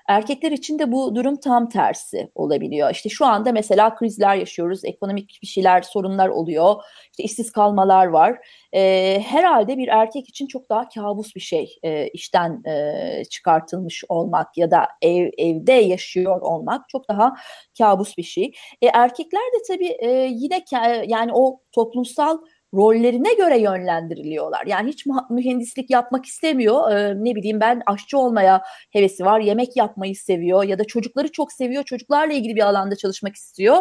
erkekler için de bu durum tam tersi olabiliyor. İşte şu anda mesela krizler yaşıyoruz, ekonomik bir şeyler, sorunlar oluyor, işte işsiz kalmalar var. E, herhalde bir erkek için çok daha kabus bir şey e, işten e, çıkartılmış olmak ya da ev evde yaşıyor olmak çok daha kabus bir şey. E, erkekler de tabii e, yine yani o toplumsal rollerine göre yönlendiriliyorlar. Yani hiç mühendislik yapmak istemiyor. Ee, ne bileyim ben aşçı olmaya hevesi var. Yemek yapmayı seviyor ya da çocukları çok seviyor. Çocuklarla ilgili bir alanda çalışmak istiyor.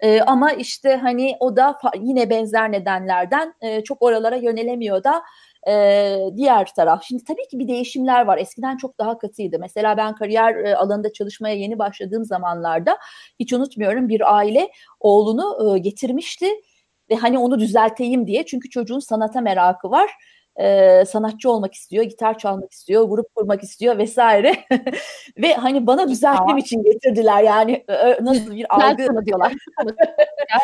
Ee, ama işte hani o da yine benzer nedenlerden e, çok oralara yönelemiyor da e, diğer taraf. Şimdi tabii ki bir değişimler var. Eskiden çok daha katıydı. Mesela ben kariyer e, alanında çalışmaya yeni başladığım zamanlarda hiç unutmuyorum bir aile oğlunu e, getirmişti ve hani onu düzelteyim diye. Çünkü çocuğun sanata merakı var. E, sanatçı olmak istiyor, gitar çalmak istiyor, grup kurmak istiyor vesaire. Ve hani bana düzeltmem için getirdiler. Yani nasıl bir algı? diyorlar.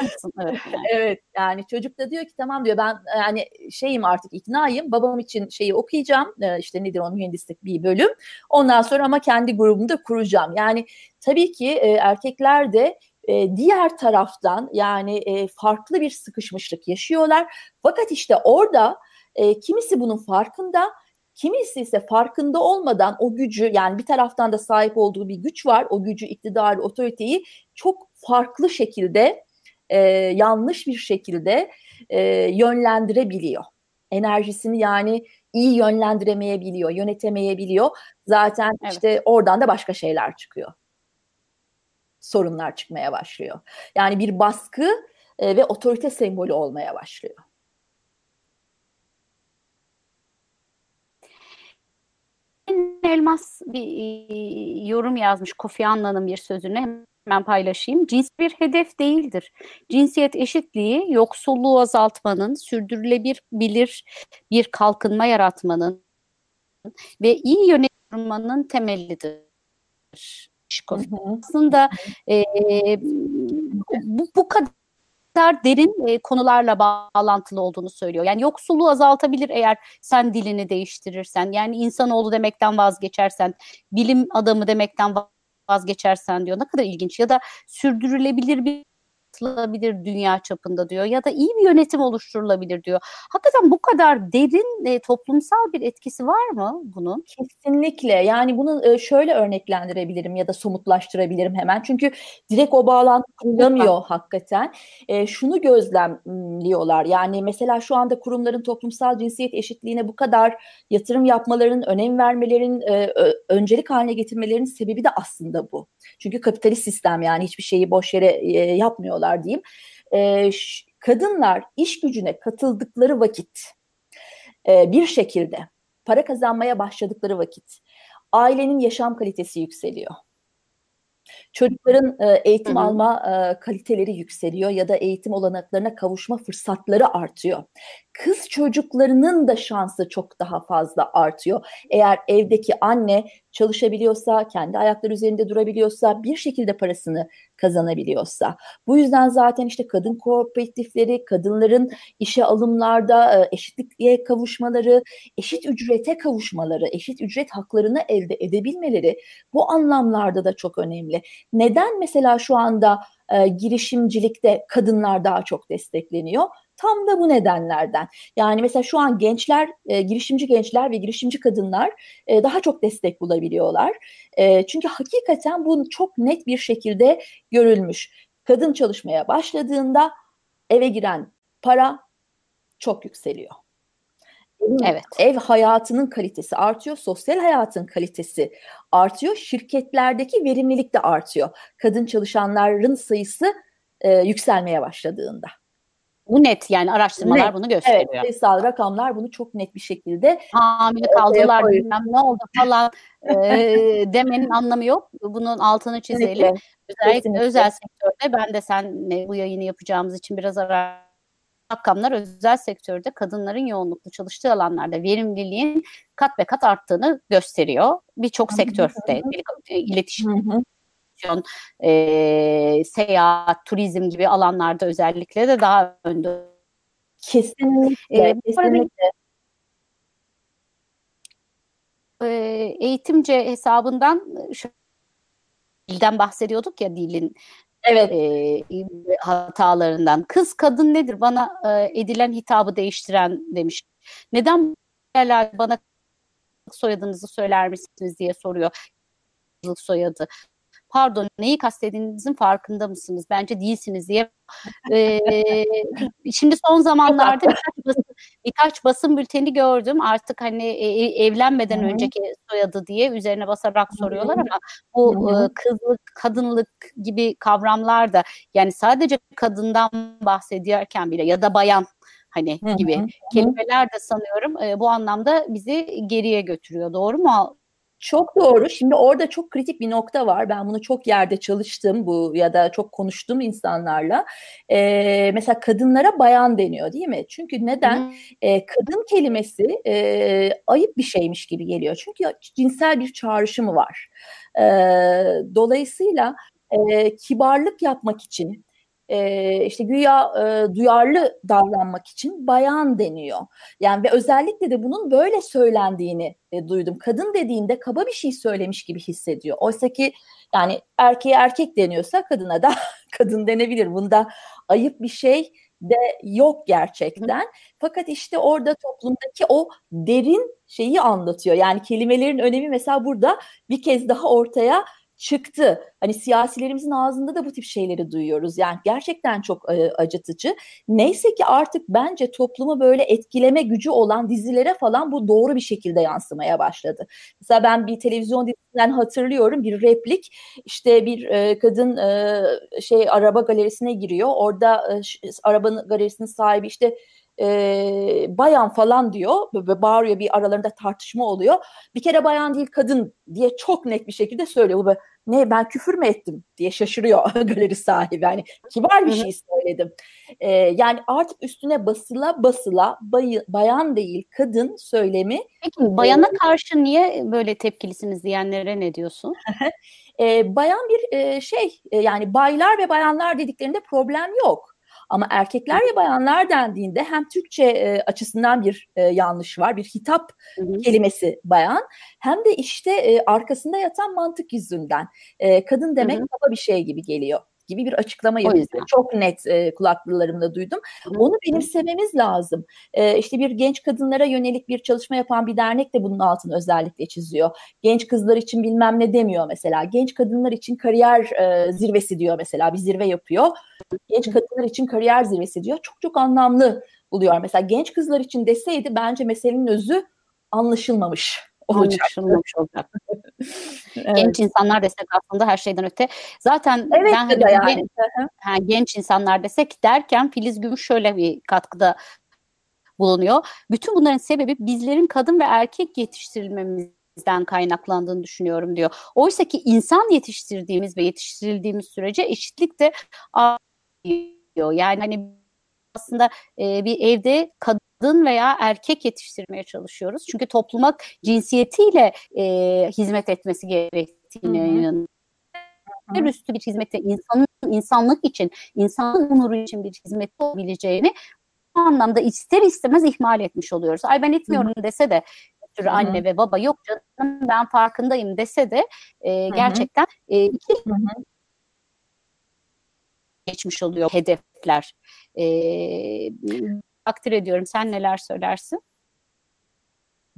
evet, yani. evet. Yani çocuk da diyor ki tamam diyor. Ben yani şeyim artık iknayım. Babam için şeyi okuyacağım. İşte nedir o mühendislik bir bölüm. Ondan sonra ama kendi grubumu da kuracağım. Yani tabii ki erkekler de e, diğer taraftan yani e, farklı bir sıkışmışlık yaşıyorlar. Fakat işte orada e, kimisi bunun farkında, kimisi ise farkında olmadan o gücü yani bir taraftan da sahip olduğu bir güç var. O gücü, iktidar, otoriteyi çok farklı şekilde, e, yanlış bir şekilde e, yönlendirebiliyor. Enerjisini yani iyi yönlendiremeyebiliyor, yönetemeyebiliyor. Zaten evet. işte oradan da başka şeyler çıkıyor sorunlar çıkmaya başlıyor. Yani bir baskı e, ve otorite sembolü olmaya başlıyor. Elmas bir e, yorum yazmış Kofi Anna'nın bir sözünü hemen paylaşayım. Cins bir hedef değildir. Cinsiyet eşitliği yoksulluğu azaltmanın, sürdürülebilir bilir bir kalkınma yaratmanın ve iyi yönetilmenin temelidir. Aslında e, bu, bu kadar derin e, konularla bağlantılı olduğunu söylüyor. Yani yoksulluğu azaltabilir eğer sen dilini değiştirirsen. Yani insanoğlu demekten vazgeçersen, bilim adamı demekten vazgeçersen diyor. Ne kadar ilginç. Ya da sürdürülebilir bir yaratılabilir dünya çapında diyor ya da iyi bir yönetim oluşturulabilir diyor. Hakikaten bu kadar derin e, toplumsal bir etkisi var mı bunun? Kesinlikle. Yani bunu e, şöyle örneklendirebilirim ya da somutlaştırabilirim hemen. Çünkü direkt o bağlantı kurulamıyor hakikaten. E, şunu gözlemliyorlar. Yani mesela şu anda kurumların toplumsal cinsiyet eşitliğine bu kadar yatırım yapmaların, önem vermelerin, e, öncelik haline getirmelerinin sebebi de aslında bu. Çünkü kapitalist sistem yani hiçbir şeyi boş yere e, yapmıyorlar diyeyim. E, kadınlar iş gücüne katıldıkları vakit e, bir şekilde para kazanmaya başladıkları vakit ailenin yaşam kalitesi yükseliyor. Çocukların e, eğitim Hı-hı. alma e, kaliteleri yükseliyor ya da eğitim olanaklarına kavuşma fırsatları artıyor. Kız çocuklarının da şansı çok daha fazla artıyor. Eğer evdeki anne çalışabiliyorsa, kendi ayakları üzerinde durabiliyorsa, bir şekilde parasını kazanabiliyorsa. Bu yüzden zaten işte kadın kooperatifleri, kadınların işe alımlarda e, eşitliğe kavuşmaları, eşit ücrete kavuşmaları, eşit ücret haklarını elde edebilmeleri bu anlamlarda da çok önemli. Neden mesela şu anda e, girişimcilikte kadınlar daha çok destekleniyor? Tam da bu nedenlerden. Yani mesela şu an gençler, e, girişimci gençler ve girişimci kadınlar e, daha çok destek bulabiliyorlar. E, çünkü hakikaten bu çok net bir şekilde görülmüş. Kadın çalışmaya başladığında eve giren para çok yükseliyor. Evet. Ev hayatının kalitesi artıyor, sosyal hayatın kalitesi artıyor, şirketlerdeki verimlilik de artıyor. Kadın çalışanların sayısı e, yükselmeye başladığında. Bu net yani araştırmalar net. bunu gösteriyor. Evet sayısal rakamlar bunu çok net bir şekilde hamile kaldılar bilmem ne oldu falan e, demenin anlamı yok. Bunun altını çizelim. Kesinlikle. Özellikle Kesinlikle. özel sektörde ben de senle bu yayını yapacağımız için biraz ara rakamlar özel sektörde kadınların yoğunluklu çalıştığı alanlarda verimliliğin kat ve kat arttığını gösteriyor. Birçok sektörde iletişim e, seyahat, turizm gibi alanlarda özellikle de daha önde. Kesinlikle. E, kesinlikle. E, eğitimce hesabından dilden bahsediyorduk ya dilin evet. e, hatalarından. Kız kadın nedir? Bana e, edilen hitabı değiştiren demiş. Neden bana soyadınızı söyler misiniz diye soruyor. Soyadı pardon neyi kastedinizin farkında mısınız? Bence değilsiniz diye. Ee, şimdi son zamanlarda birkaç basın, birkaç basın bülteni gördüm. Artık hani e, e, evlenmeden Hı-hı. önceki soyadı diye üzerine basarak soruyorlar ama bu e, kızlık, kadınlık gibi kavramlar da yani sadece kadından bahsediyorken bile ya da bayan hani Hı-hı. gibi kelimeler de sanıyorum e, bu anlamda bizi geriye götürüyor. Doğru mu çok doğru. Şimdi orada çok kritik bir nokta var. Ben bunu çok yerde çalıştım bu ya da çok konuştum insanlarla. Ee, mesela kadınlara bayan deniyor değil mi? Çünkü neden? Ee, kadın kelimesi e, ayıp bir şeymiş gibi geliyor. Çünkü cinsel bir çağrışımı var. Ee, dolayısıyla e, kibarlık yapmak için e, işte güya e, duyarlı davranmak için bayan deniyor. Yani ve özellikle de bunun böyle söylendiğini e, duydum. Kadın dediğinde kaba bir şey söylemiş gibi hissediyor. Oysa ki yani erkeğe erkek deniyorsa kadına da kadın denebilir. Bunda ayıp bir şey de yok gerçekten. Fakat işte orada toplumdaki o derin şeyi anlatıyor. Yani kelimelerin önemi mesela burada bir kez daha ortaya çıktı. Hani siyasilerimizin ağzında da bu tip şeyleri duyuyoruz. Yani gerçekten çok e, acıtıcı. Neyse ki artık bence toplumu böyle etkileme gücü olan dizilere falan bu doğru bir şekilde yansımaya başladı. Mesela ben bir televizyon dizisinden hatırlıyorum bir replik işte bir e, kadın e, şey araba galerisine giriyor. Orada e, arabanın galerisinin sahibi işte e, bayan falan diyor ve bağırıyor bir aralarında tartışma oluyor. Bir kere bayan değil kadın diye çok net bir şekilde söylüyor. Bu ne ben küfür mü ettim diye şaşırıyor galeri sahibi. Yani kibar bir şey söyledim. E, yani artık üstüne basıla basıla bay, bayan değil kadın söylemi. Peki bayana karşı niye böyle tepkilisiniz diyenlere ne diyorsun? e, bayan bir e, şey e, yani baylar ve bayanlar dediklerinde problem yok. Ama erkekler ve bayanlar dendiğinde hem Türkçe e, açısından bir e, yanlış var, bir hitap hı hı. kelimesi bayan, hem de işte e, arkasında yatan mantık yüzünden e, kadın demek hı hı. kaba bir şey gibi geliyor gibi bir açıklama yapıyor. Çok net e, kulaklarımda duydum. Hı. Onu benimsememiz lazım. E, işte bir genç kadınlara yönelik bir çalışma yapan bir dernek de bunun altını özellikle çiziyor. Genç kızlar için bilmem ne demiyor mesela. Genç kadınlar için kariyer e, zirvesi diyor mesela. Bir zirve yapıyor. Genç kadınlar için kariyer zirvesi diyor. Çok çok anlamlı buluyor. Mesela genç kızlar için deseydi bence meselenin özü anlaşılmamış olacak. Anlaşılmamış olacak. evet. Genç insanlar desek aslında her şeyden öte. Zaten evet, ben hani yani. genç, ha, genç insanlar desek derken Filiz Gümüş şöyle bir katkıda bulunuyor. Bütün bunların sebebi bizlerin kadın ve erkek yetiştirilmemizden kaynaklandığını düşünüyorum diyor. Oysa ki insan yetiştirdiğimiz ve yetiştirildiğimiz sürece eşitlik de artıyor. Yani hani aslında e, bir evde kadın kadın veya erkek yetiştirmeye çalışıyoruz. Çünkü topluma cinsiyetiyle e, hizmet etmesi gerektiğine inanıyorum. Her üstü bir hizmete, insanın insanlık için, insanın onuru için bir hizmet olabileceğini bu anlamda ister istemez ihmal etmiş oluyoruz. Ay ben etmiyorum Hı-hı. dese de sürü anne ve baba yok canım ben farkındayım dese de e, gerçekten e, iki Hı-hı. geçmiş oluyor hedefler. E, takdir ediyorum. Sen neler söylersin?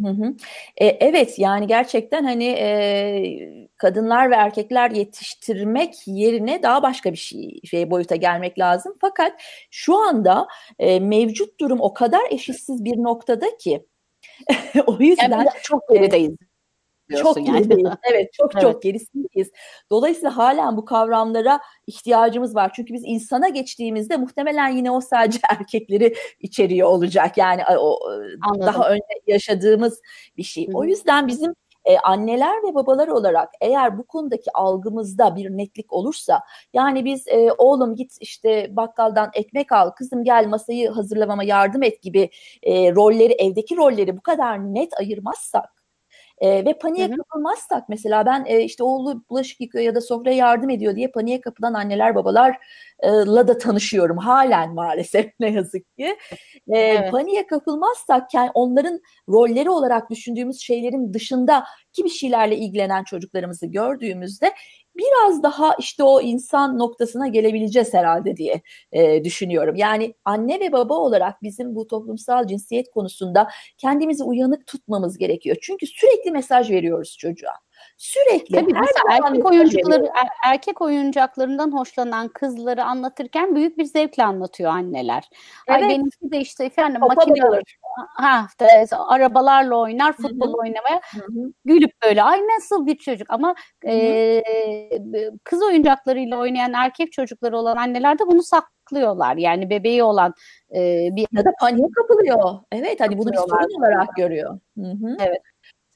Hı hı. E, evet yani gerçekten hani e, kadınlar ve erkekler yetiştirmek yerine daha başka bir şey, şey boyuta gelmek lazım. Fakat şu anda e, mevcut durum o kadar eşitsiz bir noktada ki o yüzden yani çok gerideyiz çok yani. gerideyiz. Evet çok evet. çok gerisindeyiz. Dolayısıyla halen bu kavramlara ihtiyacımız var. Çünkü biz insana geçtiğimizde muhtemelen yine o sadece erkekleri içeriyor olacak. Yani o Anladım. daha önce yaşadığımız bir şey. Hı-hı. O yüzden bizim e, anneler ve babalar olarak eğer bu konudaki algımızda bir netlik olursa yani biz e, oğlum git işte bakkaldan ekmek al kızım gel masayı hazırlamama yardım et gibi e, rolleri evdeki rolleri bu kadar net ayırmazsak e, ve paniğe Hı-hı. kapılmazsak mesela ben e, işte oğlu bulaşık yıkıyor ya da sofraya yardım ediyor diye paniğe kapılan anneler babalarla da tanışıyorum halen maalesef ne yazık ki. E, evet. Paniğe kapılmazsak onların rolleri olarak düşündüğümüz şeylerin dışında ki bir şeylerle ilgilenen çocuklarımızı gördüğümüzde biraz daha işte o insan noktasına gelebileceğiz herhalde diye e, düşünüyorum. Yani anne ve baba olarak bizim bu toplumsal cinsiyet konusunda kendimizi uyanık tutmamız gerekiyor. Çünkü sürekli mesaj veriyoruz çocuğa. Sürekli. Tabii her erkek oyuncakları er, erkek oyuncaklarından hoşlanan kızları anlatırken büyük bir zevkle anlatıyor anneler. Evet. Ay benimki de işte efendim makine alır. Ha, arabalarla oynar, futbol Hı-hı. oynamaya Hı-hı. gülüp böyle ay nasıl bir çocuk ama e, kız oyuncaklarıyla oynayan erkek çocukları olan anneler de bunu saklıyorlar. Yani bebeği olan e, bir ya da paniğe kapılıyor. Evet hani bunu bir sorun olarak görüyor. Hı-hı. Evet.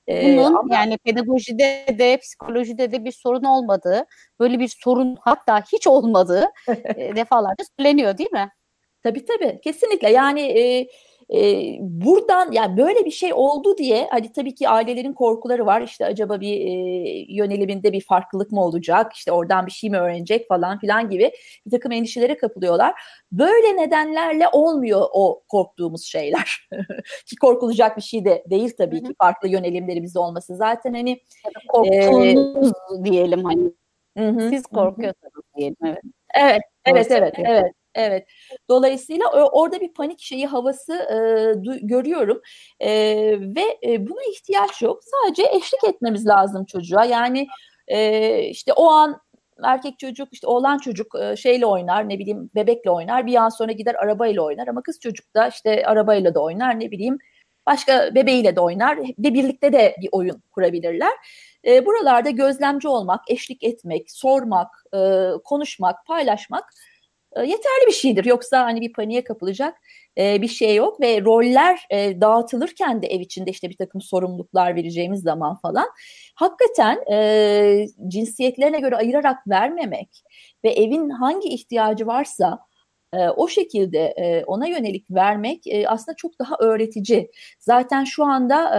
Bunun ama... yani pedagojide de psikolojide de bir sorun olmadığı, böyle bir sorun hatta hiç olmadığı defalarca söyleniyor değil mi? Tabii tabii kesinlikle yani e, e, buradan yani böyle bir şey oldu diye hani tabii ki ailelerin korkuları var işte acaba bir e, yöneliminde bir farklılık mı olacak işte oradan bir şey mi öğrenecek falan filan gibi bir takım endişelere kapılıyorlar. Böyle nedenlerle olmuyor o korktuğumuz şeyler ki korkulacak bir şey de değil tabii ki farklı yönelimlerimizde olması zaten hani korktuğunuz e, diyelim hani Hı-hı. siz korkuyorsunuz diyelim evet. Evet, evet, evet, evet. Evet. Dolayısıyla orada bir panik şeyi havası e, görüyorum e, ve e, buna ihtiyaç yok. Sadece eşlik etmemiz lazım çocuğa. Yani e, işte o an erkek çocuk işte oğlan çocuk e, şeyle oynar ne bileyim bebekle oynar bir an sonra gider arabayla oynar ama kız çocuk da işte arabayla da oynar ne bileyim başka bebeğiyle de oynar ve birlikte de bir oyun kurabilirler. E, buralarda gözlemci olmak, eşlik etmek, sormak, e, konuşmak, paylaşmak e, yeterli bir şeydir. Yoksa hani bir paniğe kapılacak e, bir şey yok ve roller e, dağıtılırken de ev içinde işte bir takım sorumluluklar vereceğimiz zaman falan hakikaten cinsiyetlerine göre ayırarak vermemek ve evin hangi ihtiyacı varsa o şekilde ona yönelik vermek aslında çok daha öğretici. Zaten şu anda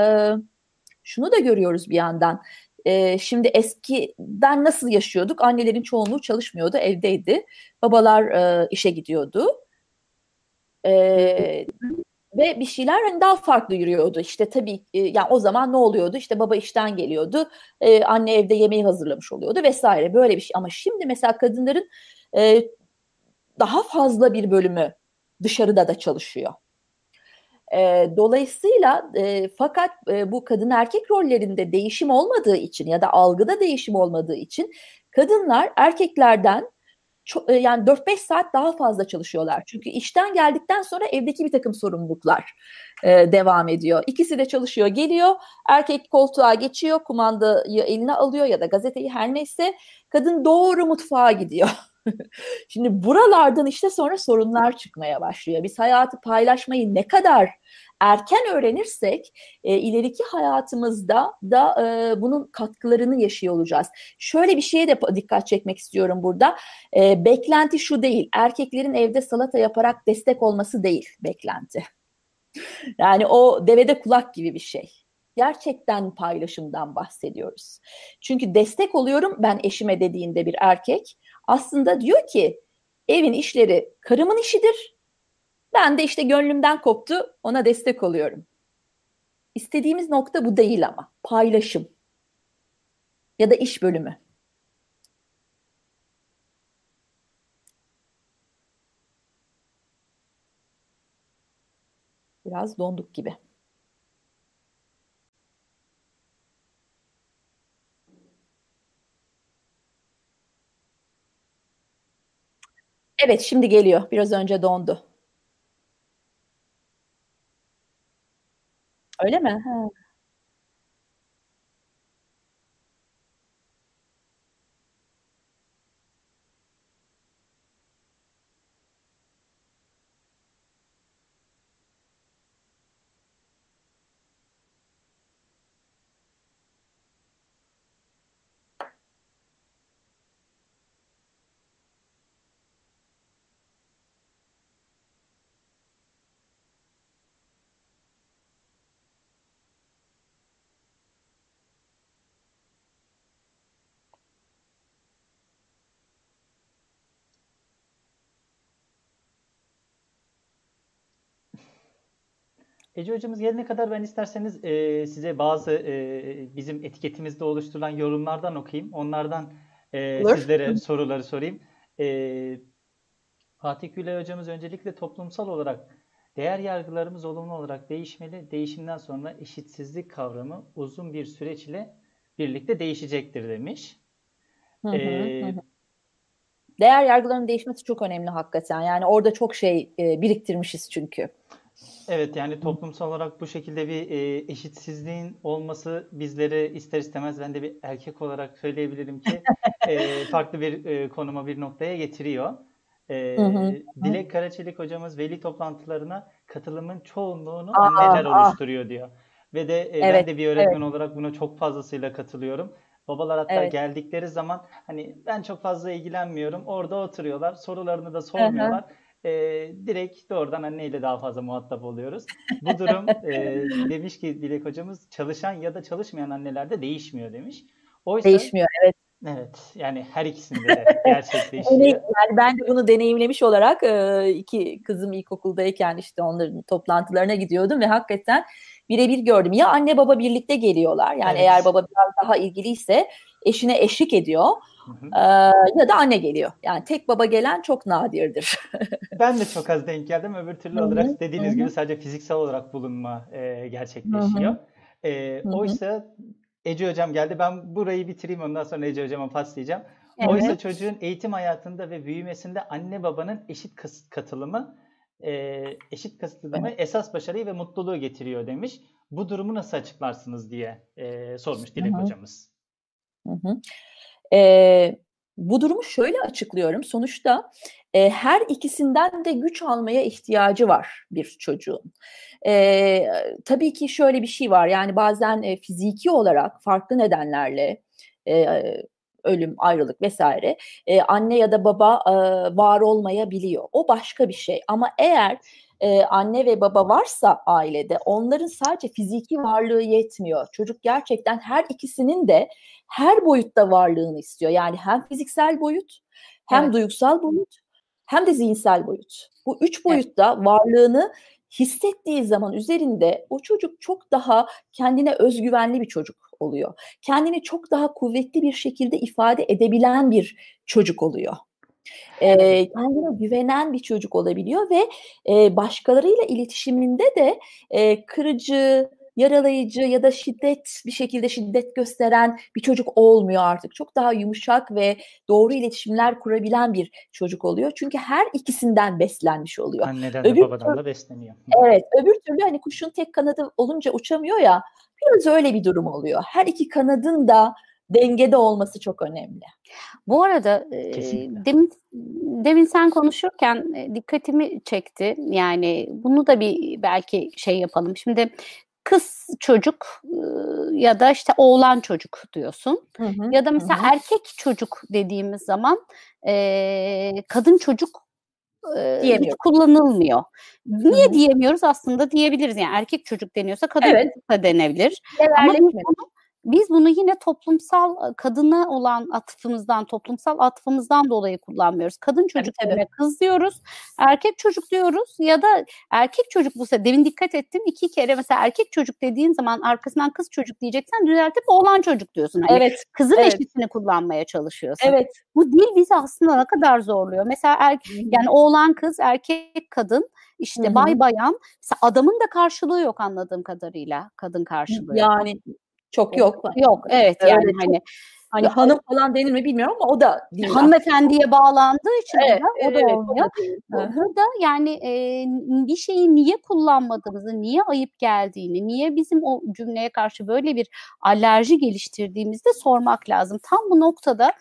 şunu da görüyoruz bir yandan. E, şimdi eskiden nasıl yaşıyorduk? Annelerin çoğunluğu çalışmıyordu, evdeydi. Babalar e, işe gidiyordu. E, ve bir şeyler hani daha farklı yürüyordu. İşte tabii e, yani o zaman ne oluyordu? İşte baba işten geliyordu. E, anne evde yemeği hazırlamış oluyordu vesaire. Böyle bir şey. Ama şimdi mesela kadınların e, daha fazla bir bölümü dışarıda da çalışıyor. E, dolayısıyla e, fakat e, bu kadın erkek rollerinde değişim olmadığı için ya da algıda değişim olmadığı için kadınlar erkeklerden çok, e, yani 4-5 saat daha fazla çalışıyorlar. Çünkü işten geldikten sonra evdeki bir takım sorumluluklar e, devam ediyor. İkisi de çalışıyor, geliyor. Erkek koltuğa geçiyor, kumandayı eline alıyor ya da gazeteyi her neyse. Kadın doğru mutfağa gidiyor. Şimdi buralardan işte sonra sorunlar çıkmaya başlıyor. Biz hayatı paylaşmayı ne kadar erken öğrenirsek e, ileriki hayatımızda da e, bunun katkılarını yaşıyor olacağız. Şöyle bir şeye de dikkat çekmek istiyorum burada. E, beklenti şu değil. Erkeklerin evde salata yaparak destek olması değil beklenti. Yani o devede kulak gibi bir şey. Gerçekten paylaşımdan bahsediyoruz. Çünkü destek oluyorum ben eşime dediğinde bir erkek aslında diyor ki evin işleri karımın işidir. Ben de işte gönlümden koptu ona destek oluyorum. İstediğimiz nokta bu değil ama paylaşım ya da iş bölümü. Biraz donduk gibi. Evet şimdi geliyor. Biraz önce dondu. Öyle mi? Ha. Ece hocamız gelene kadar ben isterseniz e, size bazı e, bizim etiketimizde oluşturulan yorumlardan okuyayım. Onlardan e, sizlere soruları sorayım. E, Fatih Gülay hocamız öncelikle toplumsal olarak değer yargılarımız olumlu olarak değişmeli. Değişimden sonra eşitsizlik kavramı uzun bir süreç ile birlikte değişecektir demiş. Hı hı, e, hı. Değer yargılarının değişmesi çok önemli hakikaten. Yani orada çok şey e, biriktirmişiz çünkü. Evet yani toplumsal olarak bu şekilde bir e, eşitsizliğin olması bizleri ister istemez ben de bir erkek olarak söyleyebilirim ki e, farklı bir e, konuma bir noktaya getiriyor. E, hı hı. Dilek Karaçelik hocamız veli toplantılarına katılımın çoğunluğunu aa, anneler aa. oluşturuyor diyor. Ve de e, evet, ben de bir öğretmen evet. olarak buna çok fazlasıyla katılıyorum. Babalar hatta evet. geldikleri zaman hani ben çok fazla ilgilenmiyorum. Orada oturuyorlar. Sorularını da sormuyorlar. Hı hı e, direkt doğrudan anneyle daha fazla muhatap oluyoruz. Bu durum e, demiş ki Dilek hocamız çalışan ya da çalışmayan annelerde değişmiyor demiş. Oysa, değişmiyor evet. Evet yani her ikisinde de gerçekleşiyor. yani ben de bunu deneyimlemiş olarak iki kızım ilkokuldayken işte onların toplantılarına gidiyordum ve hakikaten birebir gördüm. Ya anne baba birlikte geliyorlar yani evet. eğer baba biraz daha ilgiliyse eşine eşlik ediyor Ee, ya da anne geliyor. Yani tek baba gelen çok nadirdir. ben de çok az denk geldim. Öbür türlü olarak dediğiniz gibi sadece fiziksel olarak bulunma e, gerçekleşiyor. E, oysa Ece Hocam geldi. Ben burayı bitireyim ondan sonra Ece Hocam'a paslayacağım. Evet. Oysa çocuğun eğitim hayatında ve büyümesinde anne babanın eşit katılımı e, eşit katılımı evet. esas başarıyı ve mutluluğu getiriyor demiş. Bu durumu nasıl açıklarsınız diye e, sormuş Dilek Hı-hı. hocamız. Hı hı. E, bu durumu şöyle açıklıyorum. Sonuçta e, her ikisinden de güç almaya ihtiyacı var bir çocuğun. E, tabii ki şöyle bir şey var. Yani bazen e, fiziki olarak farklı nedenlerle e, ölüm, ayrılık vesaire e, anne ya da baba e, var olmayabiliyor. O başka bir şey. Ama eğer e, anne ve baba varsa ailede onların sadece fiziki varlığı yetmiyor. Çocuk gerçekten her ikisinin de her boyutta varlığını istiyor. Yani hem fiziksel boyut, hem evet. duygusal boyut, hem de zihinsel boyut. Bu üç boyutta evet. varlığını hissettiği zaman üzerinde o çocuk çok daha kendine özgüvenli bir çocuk oluyor. Kendini çok daha kuvvetli bir şekilde ifade edebilen bir çocuk oluyor. E, kendine güvenen bir çocuk olabiliyor ve e, başkalarıyla iletişiminde de e, kırıcı, yaralayıcı ya da şiddet bir şekilde şiddet gösteren bir çocuk olmuyor artık. Çok daha yumuşak ve doğru iletişimler kurabilen bir çocuk oluyor. Çünkü her ikisinden beslenmiş oluyor. Anneden de babadan da besleniyor. Evet. Öbür türlü hani kuşun tek kanadı olunca uçamıyor ya. Biraz öyle bir durum oluyor. Her iki kanadın da dengede olması çok önemli. Bu arada e, demin demin sen konuşurken e, dikkatimi çekti. Yani bunu da bir belki şey yapalım. Şimdi kız çocuk ya da işte oğlan çocuk diyorsun. Hı hı, ya da mesela hı. erkek çocuk dediğimiz zaman e, kadın çocuk e, hiç kullanılmıyor. Niye Hı-hı. diyemiyoruz aslında diyebiliriz yani erkek çocuk deniyorsa kadın evet. çocuk da denebilir. Ama bunu, biz bunu yine toplumsal kadına olan atıfımızdan, toplumsal atıfımızdan dolayı kullanmıyoruz. Kadın çocuk evet, evet. kız diyoruz, erkek çocuk diyoruz ya da erkek çocuk bu sefer demin dikkat ettim iki kere mesela erkek çocuk dediğin zaman arkasından kız çocuk diyeceksen düzeltip oğlan çocuk diyorsun. Hani evet. Kızın evet. eşitini kullanmaya çalışıyorsun. Evet. Bu dil bizi aslında ne kadar zorluyor. Mesela er, yani oğlan kız, erkek kadın işte Hı-hı. bay bayan adamın da karşılığı yok anladığım kadarıyla kadın karşılığı. Yani çok yok. Yok evet yani hani Hani ya, hanım falan denir mi bilmiyorum ama o da değil. Hanımefendiye bağlandığı için evet, o da evet, olmuyor. Burada yani e, bir şeyi niye kullanmadığımızı, niye ayıp geldiğini, niye bizim o cümleye karşı böyle bir alerji geliştirdiğimizde sormak lazım. Tam bu noktada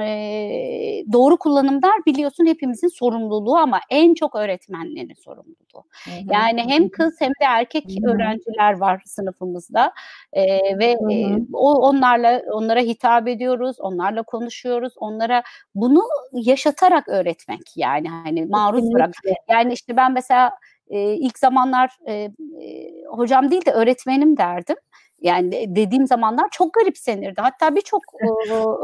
e, doğru kullanımlar biliyorsun hepimizin sorumluluğu ama en çok öğretmenlerin sorumluluğu. Hı hı. Yani hem kız hem de erkek hı hı. öğrenciler var sınıfımızda e, ve hı hı. E, o onlarla onlara hitap ediyoruz, onlarla konuşuyoruz, onlara bunu yaşatarak öğretmek yani hani maruz bırak. Yani işte ben mesela e, ilk zamanlar e, e, hocam değil de öğretmenim derdim. Yani dediğim zamanlar çok garipsenirdi. Hatta birçok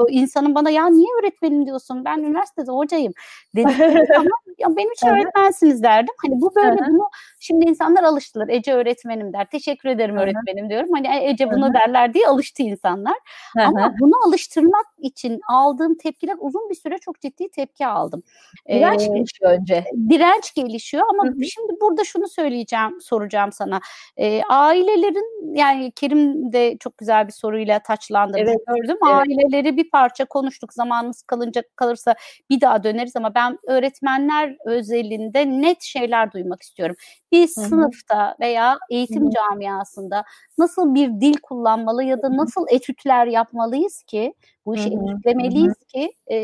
insanın bana ya niye öğretmenim diyorsun? Ben üniversitede hocayım. Dedim ama ya benim için öğretmensiniz derdim. Hani bu böyle bunu şimdi insanlar alıştılar. Ece öğretmenim der. Teşekkür ederim öğretmenim diyorum. Hani e, Ece bunu derler diye alıştı insanlar. Ama bunu alıştırmak için aldığım tepkiler uzun bir süre çok ciddi tepki aldım. Direnç ee, gelişiyor önce. Direnç gelişiyor ama şimdi burada şunu söyleyeceğim, soracağım sana. Ee, ailelerin yani Kerim de çok güzel bir soruyla taçlandırdı evet, gördüm. Evet. Aileleri bir parça konuştuk. Zamanımız kalınca kalırsa bir daha döneriz ama ben öğretmenler özelinde net şeyler duymak istiyorum. Bir Hı-hı. sınıfta veya eğitim Hı-hı. camiasında nasıl bir dil kullanmalı ya da nasıl etütler yapmalıyız ki bu işi etütlemeliyiz ki e,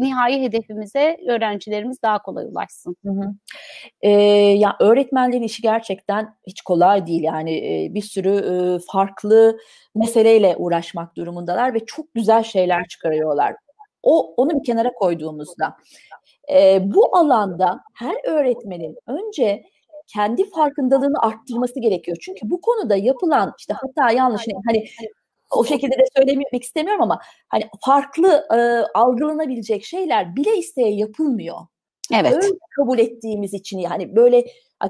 nihai hedefimize öğrencilerimiz daha kolay ulaşsın. E, ya öğretmenlerin işi gerçekten hiç kolay değil yani e, bir sürü e, farklı meseleyle uğraşmak durumundalar ve çok güzel şeyler çıkarıyorlar. O onu bir kenara koyduğumuzda e, bu alanda her öğretmenin önce kendi farkındalığını arttırması gerekiyor. Çünkü bu konuda yapılan işte hata yanlış hani o şekilde de söylemek istemiyorum ama hani farklı e, algılanabilecek şeyler bile isteye yapılmıyor. Evet. Öyle kabul ettiğimiz için yani böyle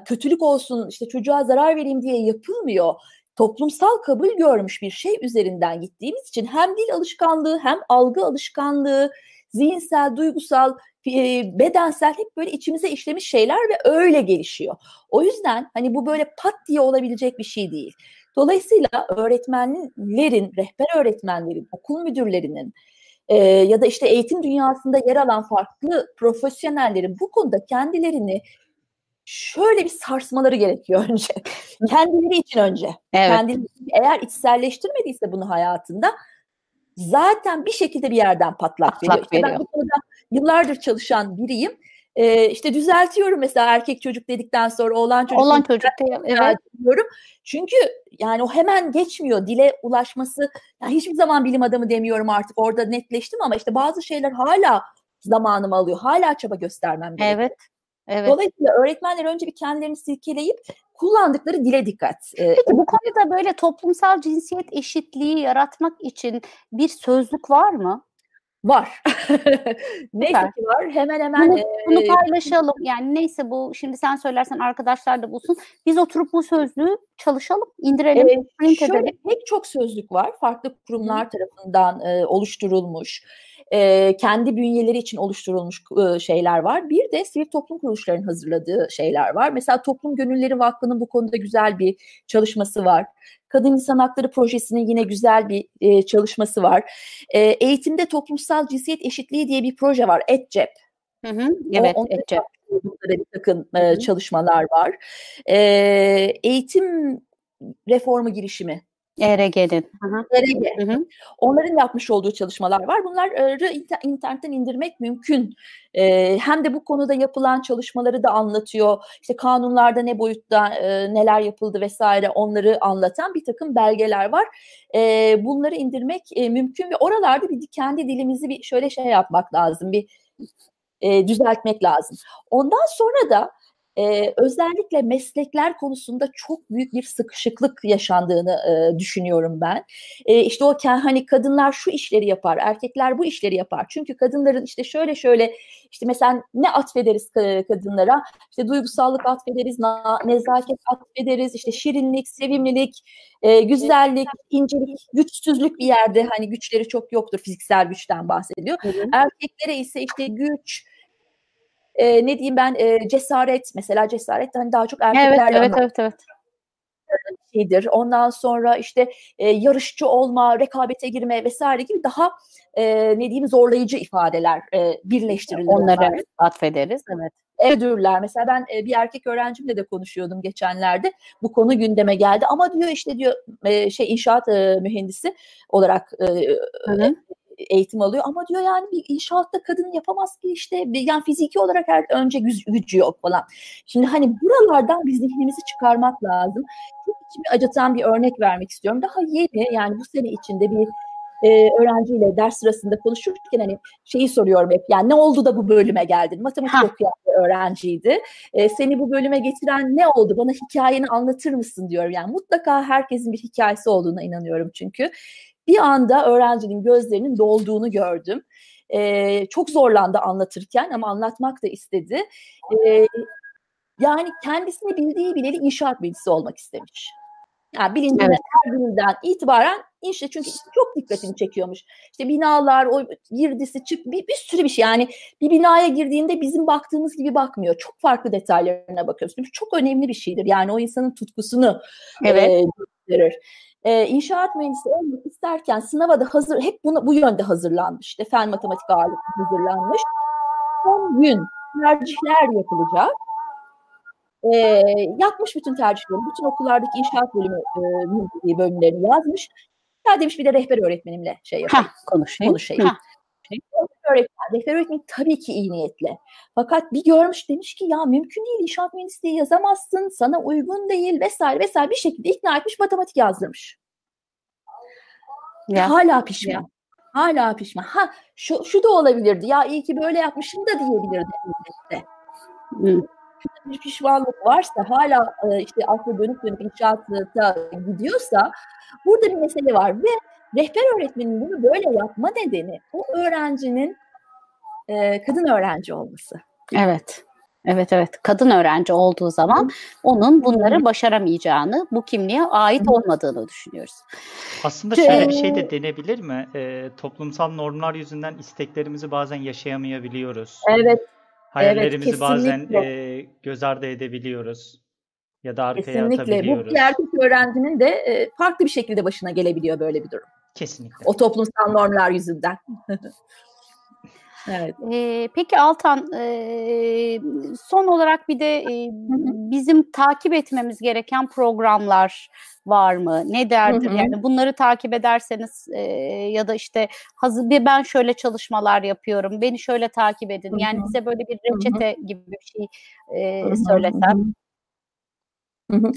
kötülük olsun işte çocuğa zarar vereyim diye yapılmıyor. Toplumsal kabul görmüş bir şey üzerinden gittiğimiz için hem dil alışkanlığı hem algı alışkanlığı, zihinsel, duygusal bedensel hep böyle içimize işlemiş şeyler ve öyle gelişiyor. O yüzden hani bu böyle pat diye olabilecek bir şey değil. Dolayısıyla öğretmenlerin, rehber öğretmenlerin, okul müdürlerinin e, ya da işte eğitim dünyasında yer alan farklı profesyonellerin bu konuda kendilerini şöyle bir sarsmaları gerekiyor önce. Kendileri için önce. Evet. Kendileri, eğer içselleştirmediyse bunu hayatında zaten bir şekilde bir yerden patlak, patlak veriyor. veriyor. ben bu konuda yıllardır çalışan biriyim. Ee, işte düzeltiyorum mesela erkek çocuk dedikten sonra oğlan çocuk. Oğlan çocuk evet. diyorum. Çünkü yani o hemen geçmiyor dile ulaşması. Yani hiçbir zaman bilim adamı demiyorum artık orada netleştim ama işte bazı şeyler hala zamanımı alıyor. Hala çaba göstermem gerekiyor. Evet. Evet. Dolayısıyla öğretmenler önce bir kendilerini silkeleyip kullandıkları dile dikkat. Ee, Peki bu konuda böyle toplumsal cinsiyet eşitliği yaratmak için bir sözlük var mı? Var. neyse ki var. Hemen hemen. Bunu, e, bunu paylaşalım. Yani neyse bu şimdi sen söylersen arkadaşlar da bulsun. Biz oturup bu sözlüğü çalışalım, indirelim, e, print şöyle, edelim. Pek çok sözlük var. Farklı kurumlar Hı. tarafından e, oluşturulmuş e, kendi bünyeleri için oluşturulmuş e, şeyler var. Bir de sivil toplum kuruluşlarının hazırladığı şeyler var. Mesela Toplum Gönülleri Vakfı'nın bu konuda güzel bir çalışması var. Kadın İnsan Hakları Projesi'nin yine güzel bir e, çalışması var. E, eğitimde toplumsal cinsiyet eşitliği diye bir proje var. ETCEP. Hı hı, evet, o, ETCEP. bir takım e, çalışmalar var. E, eğitim reformu girişimi ERG'nin. ERG. Onların yapmış olduğu çalışmalar var. Bunları internetten indirmek mümkün. Ee, hem de bu konuda yapılan çalışmaları da anlatıyor. İşte kanunlarda ne boyutta e, neler yapıldı vesaire onları anlatan bir takım belgeler var. Bunları indirmek e, mümkün ve oralarda bir kendi dilimizi bir şöyle şey yapmak lazım. Bir e, düzeltmek lazım. Ondan sonra da e, özellikle meslekler konusunda çok büyük bir sıkışıklık yaşandığını e, düşünüyorum ben. E, işte o hani kadınlar şu işleri yapar, erkekler bu işleri yapar. Çünkü kadınların işte şöyle şöyle işte mesela ne atfederiz kadınlara? İşte duygusallık atfederiz, nezaket atfederiz, işte şirinlik, sevimlilik, e, güzellik, incelik, güçsüzlük bir yerde hani güçleri çok yoktur fiziksel güçten bahsediyor. Hı hı. Erkeklere ise işte güç, e, ne diyeyim ben e, cesaret mesela cesaret hani daha çok erkeklerle evet, evet, evet, evet. şeydir. Ondan sonra işte e, yarışçı olma, rekabete girme vesaire gibi daha e, ne diyeyim zorlayıcı ifadeler e, birleştirilir. Onları atfederiz. Evet. Evdürler. Mesela ben e, bir erkek öğrencimle de konuşuyordum geçenlerde. Bu konu gündeme geldi. Ama diyor işte diyor e, şey inşaat e, mühendisi olarak e, Hı-hı eğitim alıyor ama diyor yani bir inşaatta kadın yapamaz ki işte yani fiziki olarak her önce güc, gücü yok falan. Şimdi hani buralardan biz zihnimizi çıkarmak lazım. Çok içimi acıtan bir örnek vermek istiyorum. Daha yeni yani bu sene içinde bir e, öğrenciyle ders sırasında konuşurken hani şeyi soruyorum hep yani ne oldu da bu bölüme geldin? Matematik ha. okuyan bir öğrenciydi. E, seni bu bölüme getiren ne oldu? Bana hikayeni anlatır mısın diyorum. Yani mutlaka herkesin bir hikayesi olduğuna inanıyorum çünkü bir anda öğrencinin gözlerinin dolduğunu gördüm. E, çok zorlandı anlatırken ama anlatmak da istedi. E, yani kendisini bildiği bileli inşaat bilgisi olmak istemiş. Yani bilincine evet. her günden itibaren işte çünkü çok dikkatini çekiyormuş. İşte binalar, o girdisi, çık bir, bir sürü bir şey. Yani bir binaya girdiğinde bizim baktığımız gibi bakmıyor. Çok farklı detaylarına bakıyoruz. Çünkü çok önemli bir şeydir. Yani o insanın tutkusunu evet. e, gösterir e, inşaat mühendisi olmak isterken sınava da hazır, hep bunu, bu yönde hazırlanmış. İşte fen matematik ağırlıklı hazırlanmış. Son gün tercihler yapılacak. E, yapmış bütün tercihleri, bütün okullardaki inşaat bölümü e, bölümlerini yazmış. Ya demiş bir de rehber öğretmenimle şey yapayım. Ha, konuşayım. konuşayım. Ha. Öğretmen, rehber öğretmen tabii ki iyi niyetli. Fakat bir görmüş demiş ki ya mümkün değil inşaat mühendisliği yazamazsın, sana uygun değil vesaire vesaire bir şekilde ikna etmiş matematik yazdırmış. Ya. Hala pişman. Ya. Hala pişman. Ha şu, şu da olabilirdi. Ya iyi ki böyle yapmışım da diyebilirdi elbette. Hmm. Bir pişmanlık varsa hala e, işte aklı dönüp dönüp inşaata gidiyorsa burada bir mesele var ve rehber öğretmenin bunu böyle yapma nedeni o öğrencinin e, kadın öğrenci olması. Evet. Evet evet kadın öğrenci olduğu zaman onun bunları başaramayacağını, bu kimliğe ait olmadığını düşünüyoruz. Aslında şöyle bir şey de denebilir mi? E, toplumsal normlar yüzünden isteklerimizi bazen yaşayamayabiliyoruz. Evet. Hayallerimizi evet, bazen e, göz ardı edebiliyoruz ya da arkaya kesinlikle. atabiliyoruz. Bu bir erkek öğrencinin de e, farklı bir şekilde başına gelebiliyor böyle bir durum. Kesinlikle. O toplumsal normlar yüzünden. Evet. E, peki Altan, e, son olarak bir de e, bizim takip etmemiz gereken programlar var mı? Ne derdir? Hı hı. Yani bunları takip ederseniz e, ya da işte hazır bir ben şöyle çalışmalar yapıyorum, beni şöyle takip edin. Hı hı. Yani bize böyle bir reçete hı hı. gibi bir şey e, söylesem. Hı hı.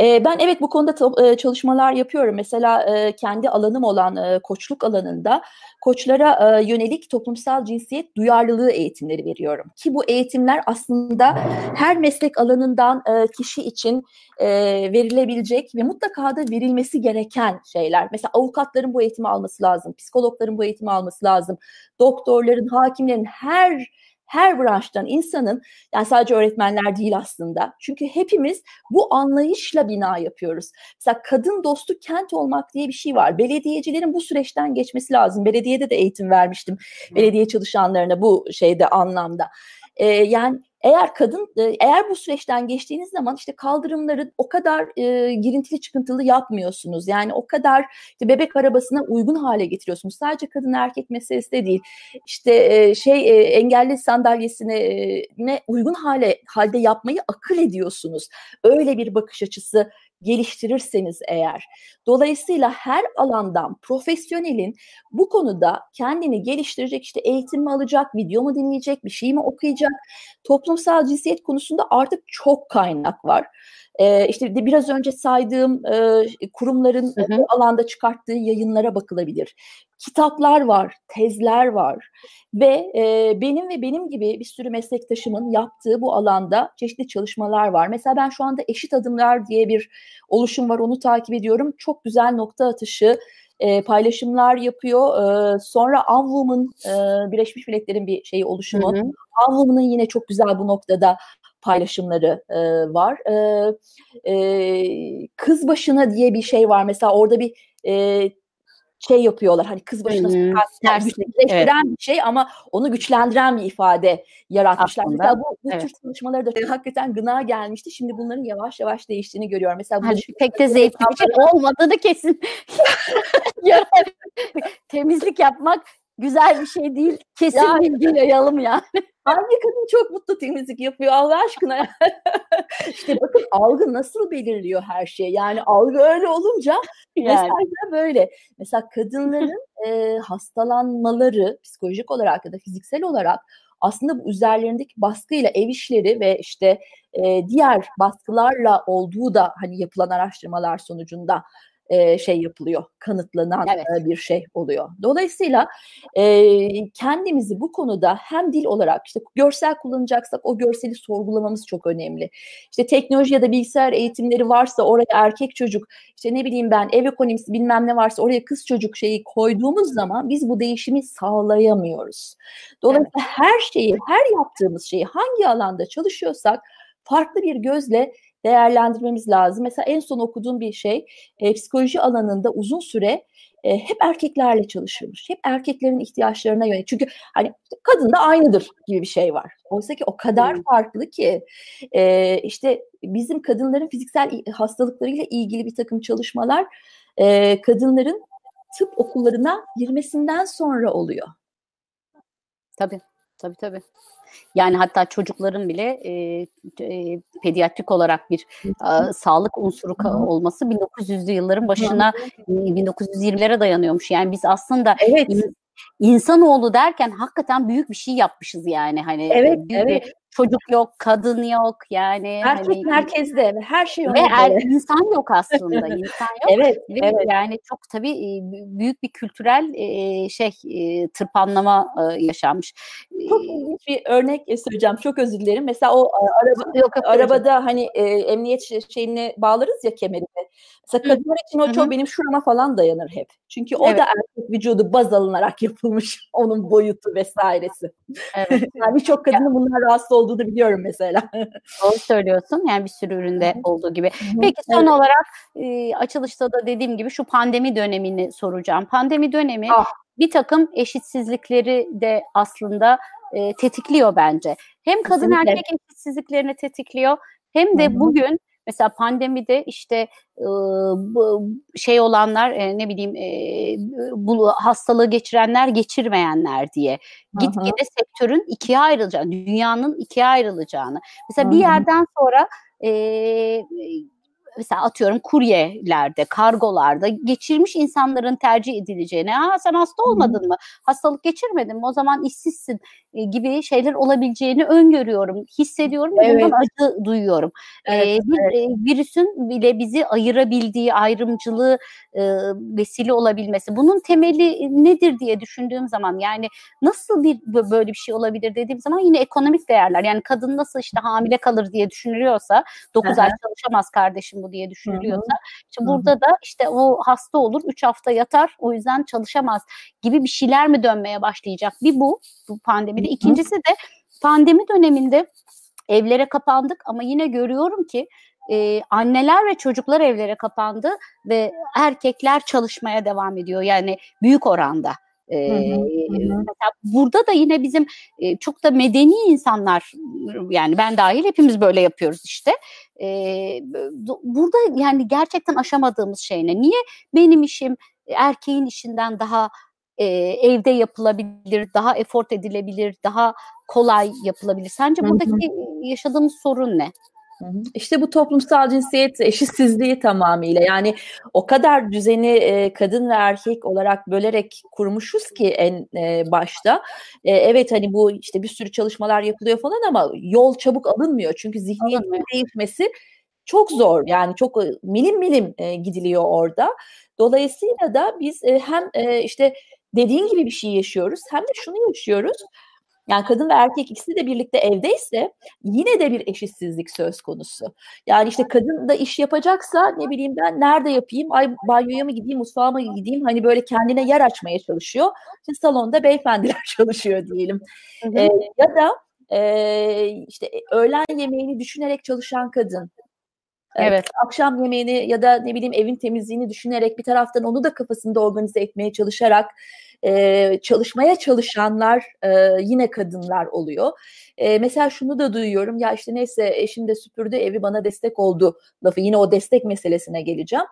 Ben evet bu konuda çalışmalar yapıyorum. Mesela kendi alanım olan koçluk alanında koçlara yönelik toplumsal cinsiyet duyarlılığı eğitimleri veriyorum. Ki bu eğitimler aslında her meslek alanından kişi için verilebilecek ve mutlaka da verilmesi gereken şeyler. Mesela avukatların bu eğitimi alması lazım, psikologların bu eğitimi alması lazım, doktorların, hakimlerin her her branştan insanın yani sadece öğretmenler değil aslında. Çünkü hepimiz bu anlayışla bina yapıyoruz. Mesela kadın dostu kent olmak diye bir şey var. Belediyecilerin bu süreçten geçmesi lazım. Belediyede de eğitim vermiştim. Belediye çalışanlarına bu şeyde anlamda. Ee, yani eğer kadın e, eğer bu süreçten geçtiğiniz zaman işte kaldırımları o kadar e, girintili çıkıntılı yapmıyorsunuz. Yani o kadar işte bebek arabasına uygun hale getiriyorsunuz. Sadece kadın erkek meselesi de değil. İşte e, şey e, engelli sandalyesine e, uygun hale halde yapmayı akıl ediyorsunuz. Öyle bir bakış açısı geliştirirseniz eğer. Dolayısıyla her alandan profesyonelin bu konuda kendini geliştirecek işte eğitim mi alacak, video mu dinleyecek, bir şey mi okuyacak? Toplumsal cinsiyet konusunda artık çok kaynak var. E, işte biraz önce saydığım e, kurumların hı hı. alanda çıkarttığı yayınlara bakılabilir. Kitaplar var, tezler var ve e, benim ve benim gibi bir sürü meslektaşımın yaptığı bu alanda çeşitli çalışmalar var. Mesela ben şu anda Eşit Adımlar diye bir oluşum var, onu takip ediyorum. Çok güzel nokta atışı e, paylaşımlar yapıyor. E, sonra Avvum'un e, Birleşmiş Milletler'in bir şeyi oluşumu. Avvum'un yine çok güzel bu noktada paylaşımları e, var. E, e, kız başına diye bir şey var. Mesela orada bir e, şey yapıyorlar. Hani kız başına hmm, güçleştiren evet. bir şey ama onu güçlendiren bir ifade yaratmışlar. Aslında, Mesela bu, bu evet. tür çalışmaları da hakikaten gına gelmişti. Şimdi bunların yavaş yavaş değiştiğini görüyorum. Mesela bu hani pek de zevkli bir şey olmadığını kesin. temizlik yapmak güzel bir şey değil. Kesin yani, bilgi yayalım yani. Hangi kadın çok mutlu temizlik yapıyor Allah aşkına? İşte bakın algı nasıl belirliyor her şey. Yani algı öyle olunca yani. mesaj böyle. Mesela kadınların e, hastalanmaları psikolojik olarak ya da fiziksel olarak aslında bu üzerlerindeki baskıyla ev işleri ve işte e, diğer baskılarla olduğu da hani yapılan araştırmalar sonucunda e, şey yapılıyor, kanıtlanan evet. bir şey oluyor. Dolayısıyla e, kendimizi bu konuda hem dil olarak işte görsel kullanacaksak o görseli sorgulamamız çok önemli. İşte teknoloji ya da bilgisayar eğitimleri varsa oraya erkek çocuk, işte ne bileyim ben ev ekonomisi bilmem ne varsa oraya kız çocuk şeyi koyduğumuz zaman biz bu değişimi sağlayamıyoruz. Dolayısıyla evet. her şeyi, her yaptığımız şeyi hangi alanda çalışıyorsak farklı bir gözle değerlendirmemiz lazım. Mesela en son okuduğum bir şey e, psikoloji alanında uzun süre e, hep erkeklerle çalışılmış. Hep erkeklerin ihtiyaçlarına yönelik. Çünkü hani kadın da aynıdır gibi bir şey var. Oysa ki o kadar farklı ki e, işte bizim kadınların fiziksel hastalıklarıyla ilgili bir takım çalışmalar e, kadınların tıp okullarına girmesinden sonra oluyor. Tabii, tabii tabii. Yani hatta çocukların bile e, e, pediatrik olarak bir e, sağlık unsuru olması 1900'lü yılların başına 1920'lere dayanıyormuş. Yani biz aslında evet. in, insanoğlu derken hakikaten büyük bir şey yapmışız yani hani evet, büyük evet. bir çocuk yok, kadın yok yani. Erkek hani, merkezde her şey Ve er, insan yok aslında. insan yok. evet, ve evet. Yani çok tabii büyük bir kültürel şey tırpanlama yaşanmış. Çok ilginç bir örnek söyleyeceğim. Çok özür dilerim. Mesela o araba, yok, arabada hani emniyet şeyine bağlarız ya kemerine. Mesela kadınlar için o çok benim şurama falan dayanır hep. Çünkü o evet. da erkek vücudu baz alınarak yapılmış. Onun boyutu vesairesi. Evet. yani birçok kadının bunlar rahatsız olduğunu biliyorum mesela. Doğru söylüyorsun. Yani bir sürü üründe olduğu gibi. Peki son olarak e, açılışta da dediğim gibi şu pandemi dönemini soracağım. Pandemi dönemi ah. bir takım eşitsizlikleri de aslında e, tetikliyor bence. Hem kadın Kesinlikle. erkek eşitsizliklerini tetikliyor hem de bugün Mesela pandemide işte şey olanlar e, ne bileyim e, bu hastalığı geçirenler geçirmeyenler diye. Gitgide sektörün ikiye ayrılacağını, dünyanın ikiye ayrılacağını. Mesela Hı-hı. bir yerden sonra e, mesela atıyorum kuryelerde, kargolarda geçirmiş insanların tercih edileceğine, ha sen hasta olmadın mı, hastalık geçirmedin mi, o zaman işsizsin e, gibi şeyler olabileceğini öngörüyorum, hissediyorum ve evet. bundan acı duyuyorum. Evet, ee, bir evet. virüsün bile bizi ayırabildiği, ayrımcılığı e, vesile olabilmesi, bunun temeli nedir diye düşündüğüm zaman yani nasıl bir böyle bir şey olabilir dediğim zaman yine ekonomik değerler. Yani kadın nasıl işte hamile kalır diye düşünülüyorsa 9 ay çalışamaz kardeşim bu diye düşünülüyorsa işte burada da işte o hasta olur 3 hafta yatar o yüzden çalışamaz gibi bir şeyler mi dönmeye başlayacak? Bir bu bu pandemide. İkincisi de pandemi döneminde evlere kapandık ama yine görüyorum ki e, anneler ve çocuklar evlere kapandı ve erkekler çalışmaya devam ediyor yani büyük oranda. Ee, hı hı, Mesela burada da yine bizim e, çok da medeni insanlar yani ben dahil hepimiz böyle yapıyoruz işte. Ee, burada yani gerçekten aşamadığımız şey ne? Niye benim işim erkeğin işinden daha e, evde yapılabilir, daha efort edilebilir, daha kolay yapılabilir? Sence buradaki hı hı. yaşadığımız sorun ne? İşte bu toplumsal cinsiyet eşitsizliği tamamıyla yani o kadar düzeni e, kadın ve erkek olarak bölerek kurmuşuz ki en e, başta. E, evet hani bu işte bir sürü çalışmalar yapılıyor falan ama yol çabuk alınmıyor. Çünkü zihniyetin değişmesi çok zor. Yani çok milim milim gidiliyor orada. Dolayısıyla da biz hem işte dediğin gibi bir şey yaşıyoruz hem de şunu yaşıyoruz. Yani kadın ve erkek ikisi de birlikte evdeyse yine de bir eşitsizlik söz konusu. Yani işte kadın da iş yapacaksa ne bileyim ben nerede yapayım? Ay banyoya mı gideyim, mutfağa mı gideyim? Hani böyle kendine yer açmaya çalışıyor. İşte salonda beyefendiler çalışıyor diyelim. Hı hı. Ee, ya da e, işte öğlen yemeğini düşünerek çalışan kadın Evet. Akşam yemeğini ya da ne bileyim evin temizliğini düşünerek bir taraftan onu da kafasında organize etmeye çalışarak e, çalışmaya çalışanlar e, yine kadınlar oluyor. E, mesela şunu da duyuyorum ya işte neyse eşim de süpürdü evi bana destek oldu lafı yine o destek meselesine geleceğim.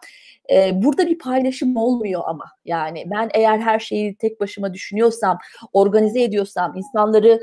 E, burada bir paylaşım olmuyor ama yani ben eğer her şeyi tek başıma düşünüyorsam organize ediyorsam insanları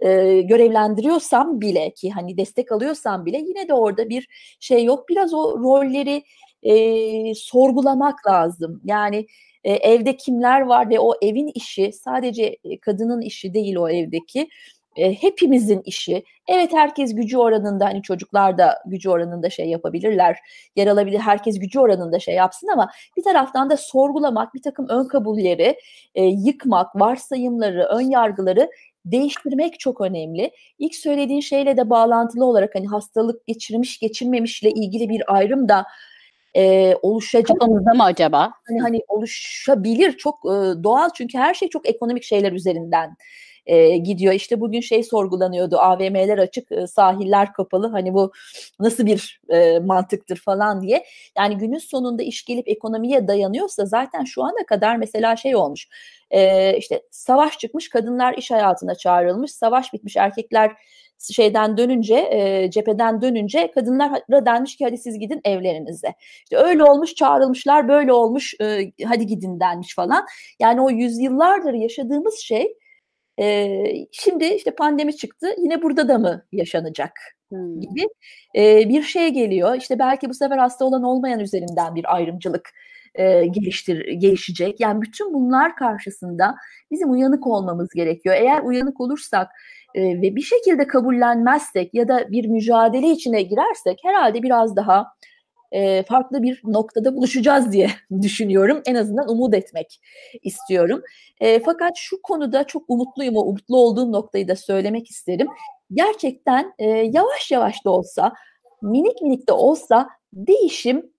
e, görevlendiriyorsam bile ki hani destek alıyorsam bile yine de orada bir şey yok. Biraz o rolleri e, sorgulamak lazım. Yani e, evde kimler var ve o evin işi sadece kadının işi değil o evdeki e, hepimizin işi. Evet herkes gücü oranında hani çocuklar da gücü oranında şey yapabilirler, yer alabilir. Herkes gücü oranında şey yapsın ama bir taraftan da sorgulamak, bir takım ön kabulleri e, yıkmak, varsayımları, ön yargıları değiştirmek çok önemli. İlk söylediğin şeyle de bağlantılı olarak hani hastalık geçirmiş geçirmemişle ilgili bir ayrım da e, oluşacak. Mı acaba? Hani, hani oluşabilir çok e, doğal çünkü her şey çok ekonomik şeyler üzerinden e, gidiyor. İşte bugün şey sorgulanıyordu AVM'ler açık e, sahiller kapalı hani bu nasıl bir e, mantıktır falan diye. Yani günün sonunda iş gelip ekonomiye dayanıyorsa zaten şu ana kadar mesela şey olmuş e, işte savaş çıkmış kadınlar iş hayatına çağrılmış savaş bitmiş erkekler şeyden dönünce e, cepheden dönünce kadınlara denmiş ki hadi siz gidin evlerinize. İşte öyle olmuş çağrılmışlar böyle olmuş e, hadi gidin denmiş falan. Yani o yüzyıllardır yaşadığımız şey e, şimdi işte pandemi çıktı yine burada da mı yaşanacak hmm. gibi e, bir şey geliyor. İşte belki bu sefer hasta olan olmayan üzerinden bir ayrımcılık e, geliştir gelişecek. Yani bütün bunlar karşısında bizim uyanık olmamız gerekiyor. Eğer uyanık olursak e, ve bir şekilde kabullenmezsek ya da bir mücadele içine girersek herhalde biraz daha e, farklı bir noktada buluşacağız diye düşünüyorum. En azından umut etmek istiyorum. E, fakat şu konuda çok umutluyum. O umutlu olduğum noktayı da söylemek isterim. Gerçekten e, yavaş yavaş da olsa, minik minik de olsa değişim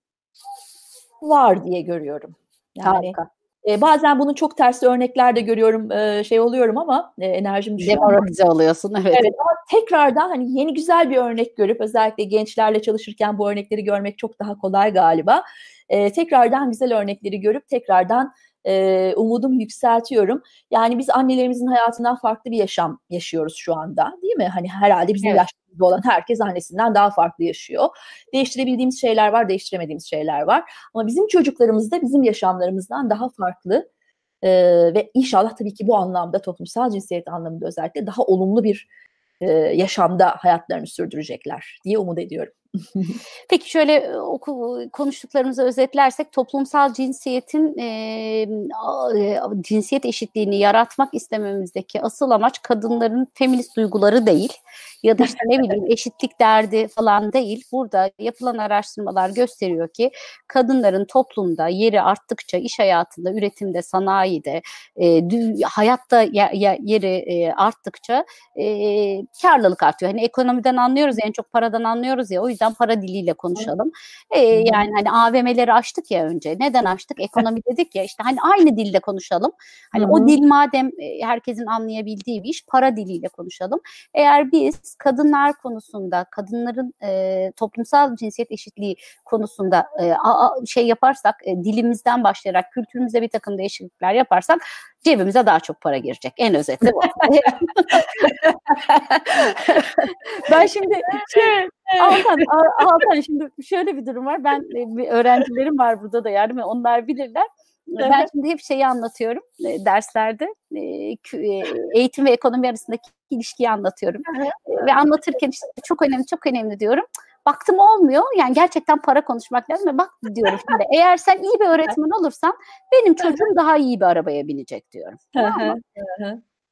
var diye görüyorum. Yani Harika. E, bazen bunun çok tersi örnekler de görüyorum, e, şey oluyorum ama e, enerjim düşüyor. Demoralize oluyorsun evet. Evet ama tekrardan hani yeni güzel bir örnek görüp özellikle gençlerle çalışırken bu örnekleri görmek çok daha kolay galiba. E, tekrardan güzel örnekleri görüp tekrardan e, umudumu yükseltiyorum. Yani biz annelerimizin hayatından farklı bir yaşam yaşıyoruz şu anda değil mi? Hani herhalde bizim evet. yaşımızda olan herkes annesinden daha farklı yaşıyor. Değiştirebildiğimiz şeyler var, değiştiremediğimiz şeyler var. Ama bizim çocuklarımız da bizim yaşamlarımızdan daha farklı e, ve inşallah tabii ki bu anlamda toplumsal cinsiyet anlamında özellikle daha olumlu bir e, yaşamda hayatlarını sürdürecekler diye umut ediyorum. Peki şöyle oku, konuştuklarımızı özetlersek toplumsal cinsiyetin e, e, cinsiyet eşitliğini yaratmak istememizdeki asıl amaç kadınların feminist duyguları değil ya da işte ne bileyim eşitlik derdi falan değil. Burada yapılan araştırmalar gösteriyor ki kadınların toplumda yeri arttıkça iş hayatında, üretimde, sanayide, e, hayatta ya, ya, yeri e, arttıkça e, karlılık artıyor. Hani ekonomiden anlıyoruz en çok paradan anlıyoruz ya o yüzden para diliyle konuşalım. E, yani hani AVM'leri açtık ya önce. Neden açtık? Ekonomi dedik ya işte hani aynı dilde konuşalım. Hani Hı-hı. o dil madem herkesin anlayabildiği bir iş para diliyle konuşalım. Eğer biz kadınlar konusunda, kadınların e, toplumsal cinsiyet eşitliği konusunda e, a, a, şey yaparsak, e, dilimizden başlayarak kültürümüze bir takım değişiklikler yaparsak cebimize daha çok para girecek. En özeti bu. ben şimdi şey, Altan, Altan şimdi şöyle bir durum var. Ben bir öğrencilerim var burada da yani onlar bilirler. Ben şimdi hep şeyi anlatıyorum e, derslerde. E, e, eğitim ve ekonomi arasındaki ilişkiyi anlatıyorum. ve anlatırken işte çok önemli, çok önemli diyorum. Baktım olmuyor. Yani gerçekten para konuşmak lazım. Ve bak diyorum şimdi eğer sen iyi bir öğretmen olursan benim çocuğum daha iyi bir arabaya binecek diyorum.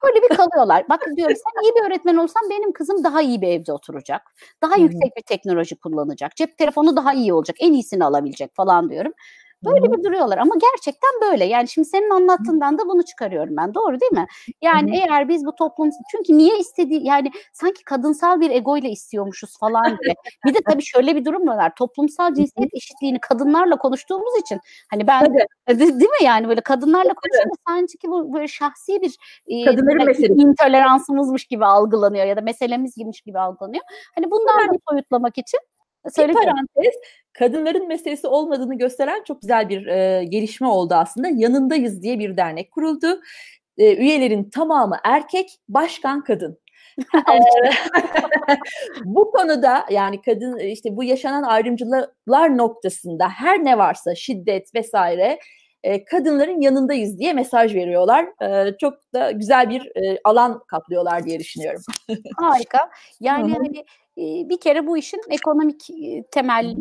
Böyle bir kalıyorlar. Bak diyorum sen iyi bir öğretmen olsan benim kızım daha iyi bir evde oturacak. Daha yüksek bir teknoloji kullanacak. Cep telefonu daha iyi olacak. En iyisini alabilecek falan diyorum. Böyle bir duruyorlar ama gerçekten böyle. Yani şimdi senin anlattığından da bunu çıkarıyorum ben. Doğru değil mi? Yani Hı-hı. eğer biz bu toplum çünkü niye istediği yani sanki kadınsal bir ego ile istiyormuşuz falan gibi. bir de tabii şöyle bir durum var. Toplumsal cinsiyet eşitliğini kadınlarla konuştuğumuz için hani ben tabii. değil mi yani böyle kadınlarla konuşunca sanki bu böyle şahsi bir Kadınların e, intoleransımızmış gibi algılanıyor ya da meselemiz gibiymiş gibi algılanıyor. Hani bundan da soyutlamak için Söyle bir parantez, kadınların meselesi olmadığını gösteren çok güzel bir e, gelişme oldu aslında. Yanındayız diye bir dernek kuruldu. E, üyelerin tamamı erkek, başkan kadın. bu konuda yani kadın işte bu yaşanan ayrımcılıklar noktasında her ne varsa şiddet vesaire e, kadınların yanındayız diye mesaj veriyorlar. E, çok da güzel bir e, alan kaplıyorlar diye düşünüyorum. Harika. Yani hani bir kere bu işin ekonomik temelde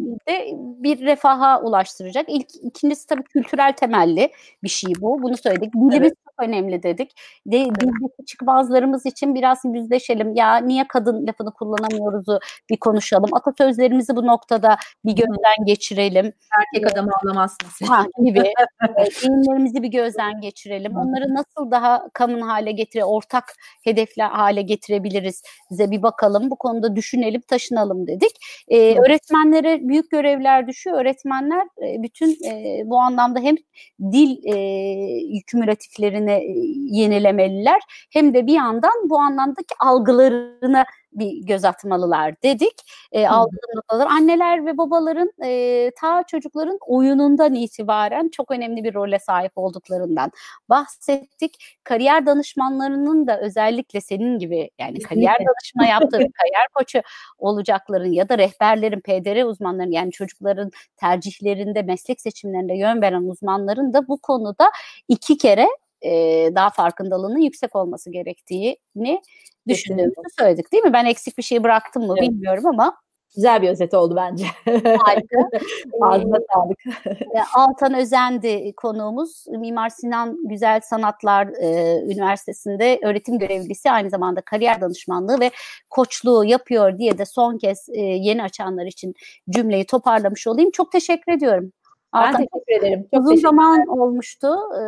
bir refaha ulaştıracak. İlk ikincisi tabii kültürel temelli bir şey bu. Bunu söyledik. Dilimiz evet. çok önemli dedik. De, dildeki çıkmazlarımız için biraz yüzleşelim. Ya niye kadın lafını kullanamıyoruzu bir konuşalım. Atasözlerimizi bu noktada bir gözden geçirelim. Erkek adam ağlamazsın. Ha, gibi. Deyimlerimizi bir gözden geçirelim. Onları nasıl daha kamun hale getire, ortak hedefler hale getirebiliriz bize bir bakalım. Bu konuda düşün düşünelim, taşınalım dedik. E, öğretmenlere büyük görevler düşüyor. Öğretmenler e, bütün e, bu anlamda hem dil e, kümülatiflerini e, yenilemeliler hem de bir yandan bu anlamdaki algılarını bir göz atmalılar dedik. E, aldığım notalar anneler ve babaların e, ta çocukların oyunundan itibaren çok önemli bir role sahip olduklarından bahsettik. Kariyer danışmanlarının da özellikle senin gibi yani kariyer danışma yaptığı kariyer koçu olacakların ya da rehberlerin, PDR uzmanların yani çocukların tercihlerinde, meslek seçimlerinde yön veren uzmanların da bu konuda iki kere e, daha farkındalığının yüksek olması gerektiğini düşündüğümüzü söyledik değil mi? Ben eksik bir şey bıraktım mı evet. bilmiyorum ama Güzel bir özet oldu bence. Harika. Ağzına sağlık. Altan Özendi konuğumuz. Mimar Sinan Güzel Sanatlar e, Üniversitesi'nde öğretim görevlisi aynı zamanda kariyer danışmanlığı ve koçluğu yapıyor diye de son kez e, yeni açanlar için cümleyi toparlamış olayım. Çok teşekkür ediyorum. Ben teşekkür ederim. Çok uzun zaman olmuştu e,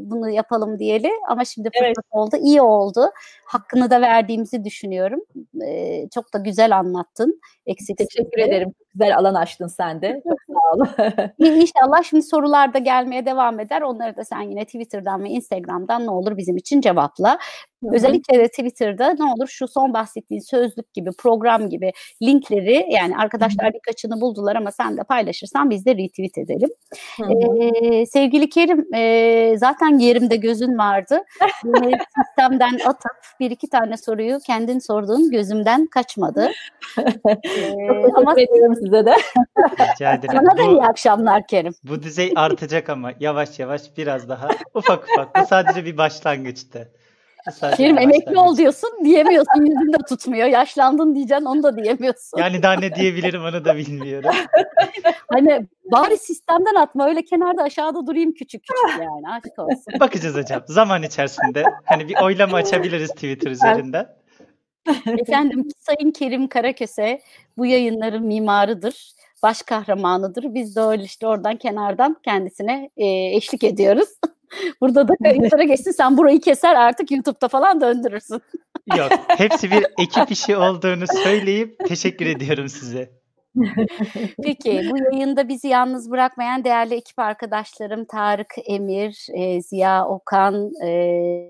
bunu yapalım diyeli ama şimdi fırsat evet. oldu. İyi oldu. Hakkını da verdiğimizi düşünüyorum. E, çok da güzel anlattın. Eksik teşekkür ederim. Güzel alan açtın sen de. Çok sağ ol. İnşallah şimdi sorular da gelmeye devam eder. Onları da sen yine Twitter'dan ve Instagram'dan ne olur bizim için cevapla. Hı-hı. Özellikle de Twitter'da ne olur şu son bahsettiğin sözlük gibi, program gibi linkleri yani arkadaşlar Hı-hı. birkaçını buldular ama sen de paylaşırsan biz de retweet edelim. Ee, sevgili Kerim e, zaten yerimde gözün vardı. sistemden atıp bir iki tane soruyu kendin sorduğun gözümden kaçmadı. ee, ama ediyorum size de. Rica ederim. Sana da iyi akşamlar Kerim. Bu düzey artacak ama yavaş yavaş biraz daha ufak ufak. Bu sadece bir başlangıçtı. Kerim emekli ol diyorsun diyemiyorsun yüzün de tutmuyor. Yaşlandın diyeceksin onu da diyemiyorsun. Yani daha ne diyebilirim onu da bilmiyorum. hani bari sistemden atma öyle kenarda aşağıda durayım küçük küçük yani aşk olsun. Bakacağız hocam zaman içerisinde. Hani bir oylama açabiliriz Twitter üzerinden. Efendim Sayın Kerim Karaköse bu yayınların mimarıdır baş kahramanıdır. Biz de öyle işte oradan kenardan kendisine e, eşlik ediyoruz. Burada da kayıtlara geçsin. Sen burayı keser artık YouTube'da falan döndürürsün. Yok. Hepsi bir ekip işi olduğunu söyleyip teşekkür ediyorum size. Peki bu yayında bizi yalnız bırakmayan değerli ekip arkadaşlarım Tarık Emir, e, Ziya Okan, e,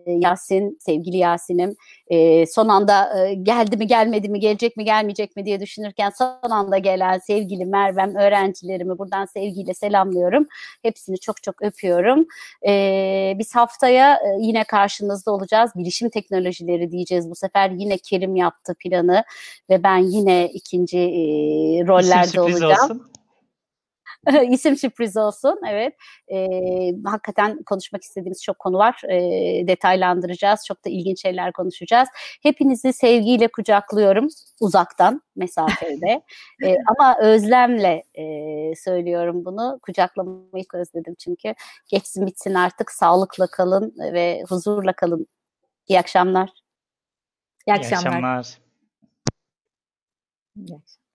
Yasin, sevgili Yasin'im. E, son anda e, geldi mi gelmedi mi gelecek mi gelmeyecek mi diye düşünürken son anda gelen sevgili Mervem öğrencilerimi buradan sevgiyle selamlıyorum. Hepsini çok çok öpüyorum. E, biz haftaya e, yine karşınızda olacağız. Bilişim teknolojileri diyeceğiz bu sefer. Yine Kerim yaptı planı ve ben yine ikinci e, rollerde olacağım. Olsun. İsim sürpriz olsun. Evet. E, hakikaten konuşmak istediğimiz çok konu var. E, detaylandıracağız. Çok da ilginç şeyler konuşacağız. Hepinizi sevgiyle kucaklıyorum. Uzaktan, mesafede. e, ama özlemle e, söylüyorum bunu. Kucaklamayı özledim çünkü. Geçsin bitsin artık. Sağlıkla kalın ve huzurla kalın İyi akşamlar. İyi akşamlar. İyi akşamlar. İyi akşamlar.